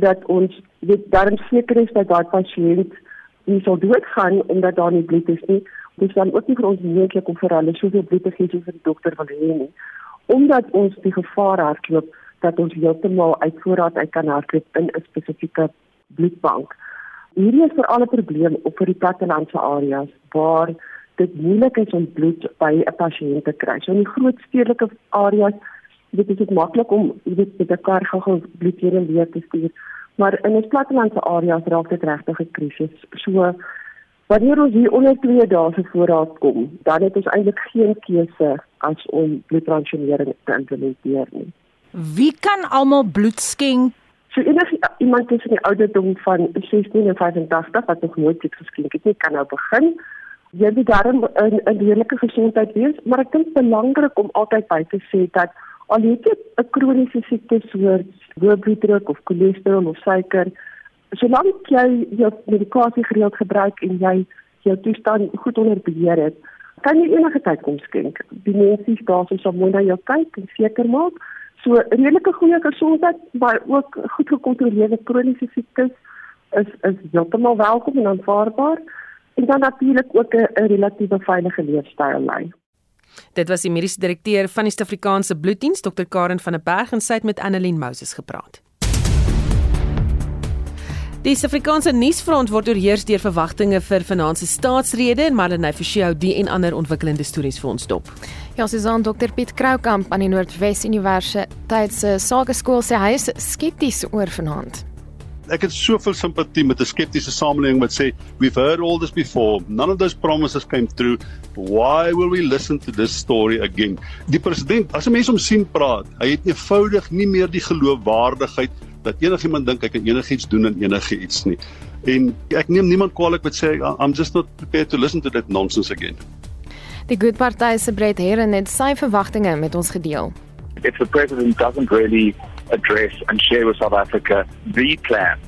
Dat ons weet daarom seker is dat daardie pasiënt nie sou doodgaan omdat daar nie bloed is nie. Dis dan ook nie vir ons moontlik om vir hulle soveel bloed te gee soos die dokter wil hê nie omdat ons die gevaar hardloop dat ons heeltemal uit voorraad uit kan hardloop in 'n spesifieke bloedbank. Hierdie is veral 'n probleem op vir die plattelandse areas waar dit moeilik is om bloed by 'n pasiënt te kry. So in die groot stedelike areas dit is dit maklik om weet met 'n kar gou bloed hier en weer te stuur. Maar in ons plattelandse areas raak dit regtig 'n krisis. So Wanneer ons hier onder 2 dae se voorraad kom, dan het ons eintlik geen keuse as om bloedtransfusionering te implementeer nie. Wie kan almal bloed skenk? So enige iemand tussen die ouderdom van 16 en 85 wat nog nooit bloed geskenk het nie, kan nou begin. Jy moet daarom 'n 'n redelike gesondheid wees, maar ek dink belangrik om altyd by te sê dat al het jy 'n kroniese siekte soos hoë bloeddruk of cholesterol of suiker, solank jy jou medikasie gereeld gebruik en jy jou toestand goed onder beheer het, kan jy enige tyd kom skenk. Die mense daar sou sommer na jou kyk en seker maak so redelike goeie gesondheid, maar ook goed gekontroleerde kroniese siektes is is heeltemal welkom en aanvaarbaar en dan natuurlik ook 'n relatiewe veilige leefstyl lei. Dit was die mediese direkteur van die Suid-Afrikaanse Bloeddiens, Dr Karen van der Berg en sy het met Annelien Moses gepraat. Die Suid-Afrikaanse nuusfront word oorheers deur verwagtinge vir finansiële staatsrede en Marlene Forsie hou die en ander ontwikkelende stories vir ons dop. Ja, Susan Dr Piet Kroukamp aan die Noordwes Universiteit se Sakeskool sê hy is skepties oor vanaand. Ek het soveel simpatie met 'n skeptiese samelewing wat sê we've heard all this before. None of those promises came through. Why will we listen to this story again? Die president, as 'n mens hom sien praat, hy het eenvoudig nie meer die geloofwaardigheid dat enigiemand dink hy kan enigiets doen en enigiets nie. En ek neem niemand kwaliek wat sê I'm just not prepared to listen to that nonsense again. Die Good Party se Brett Herren het sy verwagtinge met ons gedeel. If the president doesn't really address and share with South Africa the plan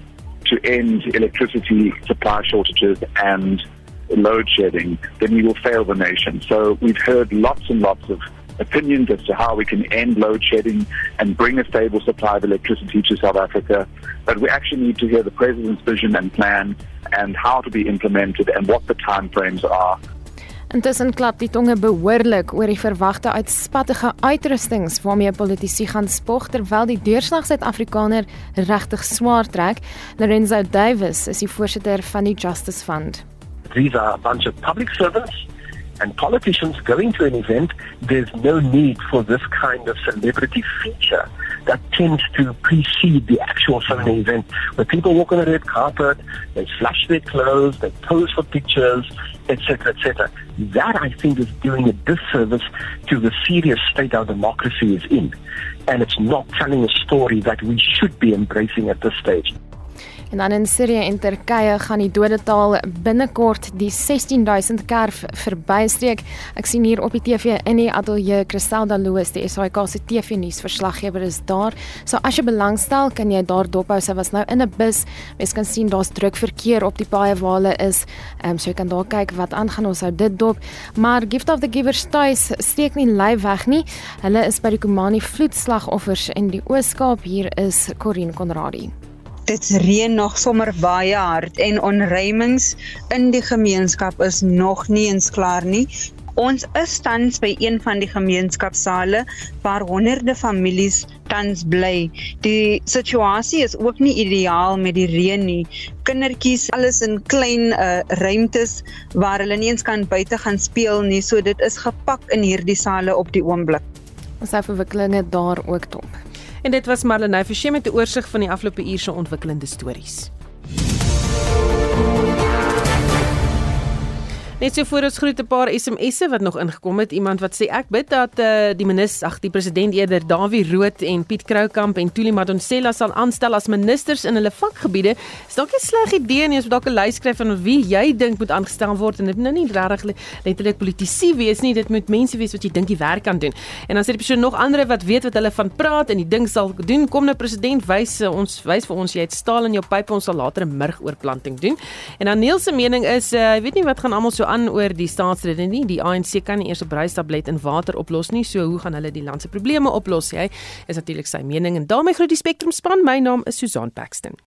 to end electricity supply shortages and load shedding, then we will fail the nation. So we've heard lots and lots of opinions as to how we can end load shedding and bring a stable supply of electricity to South Africa. But we actually need to hear the President's vision and plan and how to be implemented and what the timeframes are. Intussen klap die tonge behoorlik oor die verwagte uitspattige uitrustings waarmee politici gaan spog terwyl die deurslag Suid-Afrikaner regtig swaar trek. Lorenzo Davis is die voorsitter van die Justice Fund. These are a bunch of public servants and politicians going to an event, there's no need for this kind of celebrity feature that tends to precede the actual Sunday event, where people walk on the red carpet, they flush their clothes, they pose for pictures, etc., etc. That, I think, is doing a disservice to the serious state our democracy is in. And it's not telling a story that we should be embracing at this stage. En dan in Sirië en Turkye gaan die dodetal binnekort die 16000 kerf verbystreek. Ek sien hier op die TV in die ateljee Christelda Loos, die SAK se TV nuus verslaggewer is daar. So as jy belangstel, kan jy daar dophou. Sy was nou in 'n bus. Mens kan sien daar's druk verkeer op die paaie waar hulle is. Ehm um, so jy kan daar kyk wat aangaan. Ons hou dit dop. Maar Gift of the Givers tuis steek nie lui weg nie. Hulle is by die Kumani vloedslagoffers in die Oos-Kaap. Hier is Corin Conradie. Dit reën nog sommer baie hard en onruimings in die gemeenskap is nog nie eens klaar nie. Ons is tans by een van die gemeenskapsale waar honderde families tans bly. Die situasie is ook nie ideaal met die reën nie. Kindertjies alles in klein uh, ruimtes waar hulle nie eens kan buite gaan speel nie. So dit is gepak in hierdie sale op die oomblik. Ons het verwikkelinge daar ook top. En dit was Marlenae Forsie met 'n oorsig van die afgelope uur se ontwikkelende stories. Net so voor ons groet 'n paar SMS'e wat nog ingekom het. Iemand wat sê ek bid dat uh, die minister, ag die president eerder Dawie Rood en Piet Kroukamp en Tuli Madonsela sal aanstel as ministers in hulle vakgebiede. Is dalk 'n sleg idee nie as dalk 'n lys skryf van wie jy dink moet aangestel word en dit nou nie regtig letterlik politici wees nie. Dit moet mense wees wat jy dink die werk kan doen. En dan sê die persoon nog ander wat weet wat hulle van praat en die ding sal doen. Kom nou president wys uh, ons wys vir ons jy het staal in jou pype ons sal later 'n murgoorplanting doen. En dan Neil se mening is uh, weet nie wat gaan almal so aan oor die staatsrede nie. Die ANC kan nie eers 'n bruistablet in water oplos nie. So hoe gaan hulle die land se probleme oplos? Hy is natuurlik sy mening en daarmee groet die Spectrum span. My naam is Susan Paxton.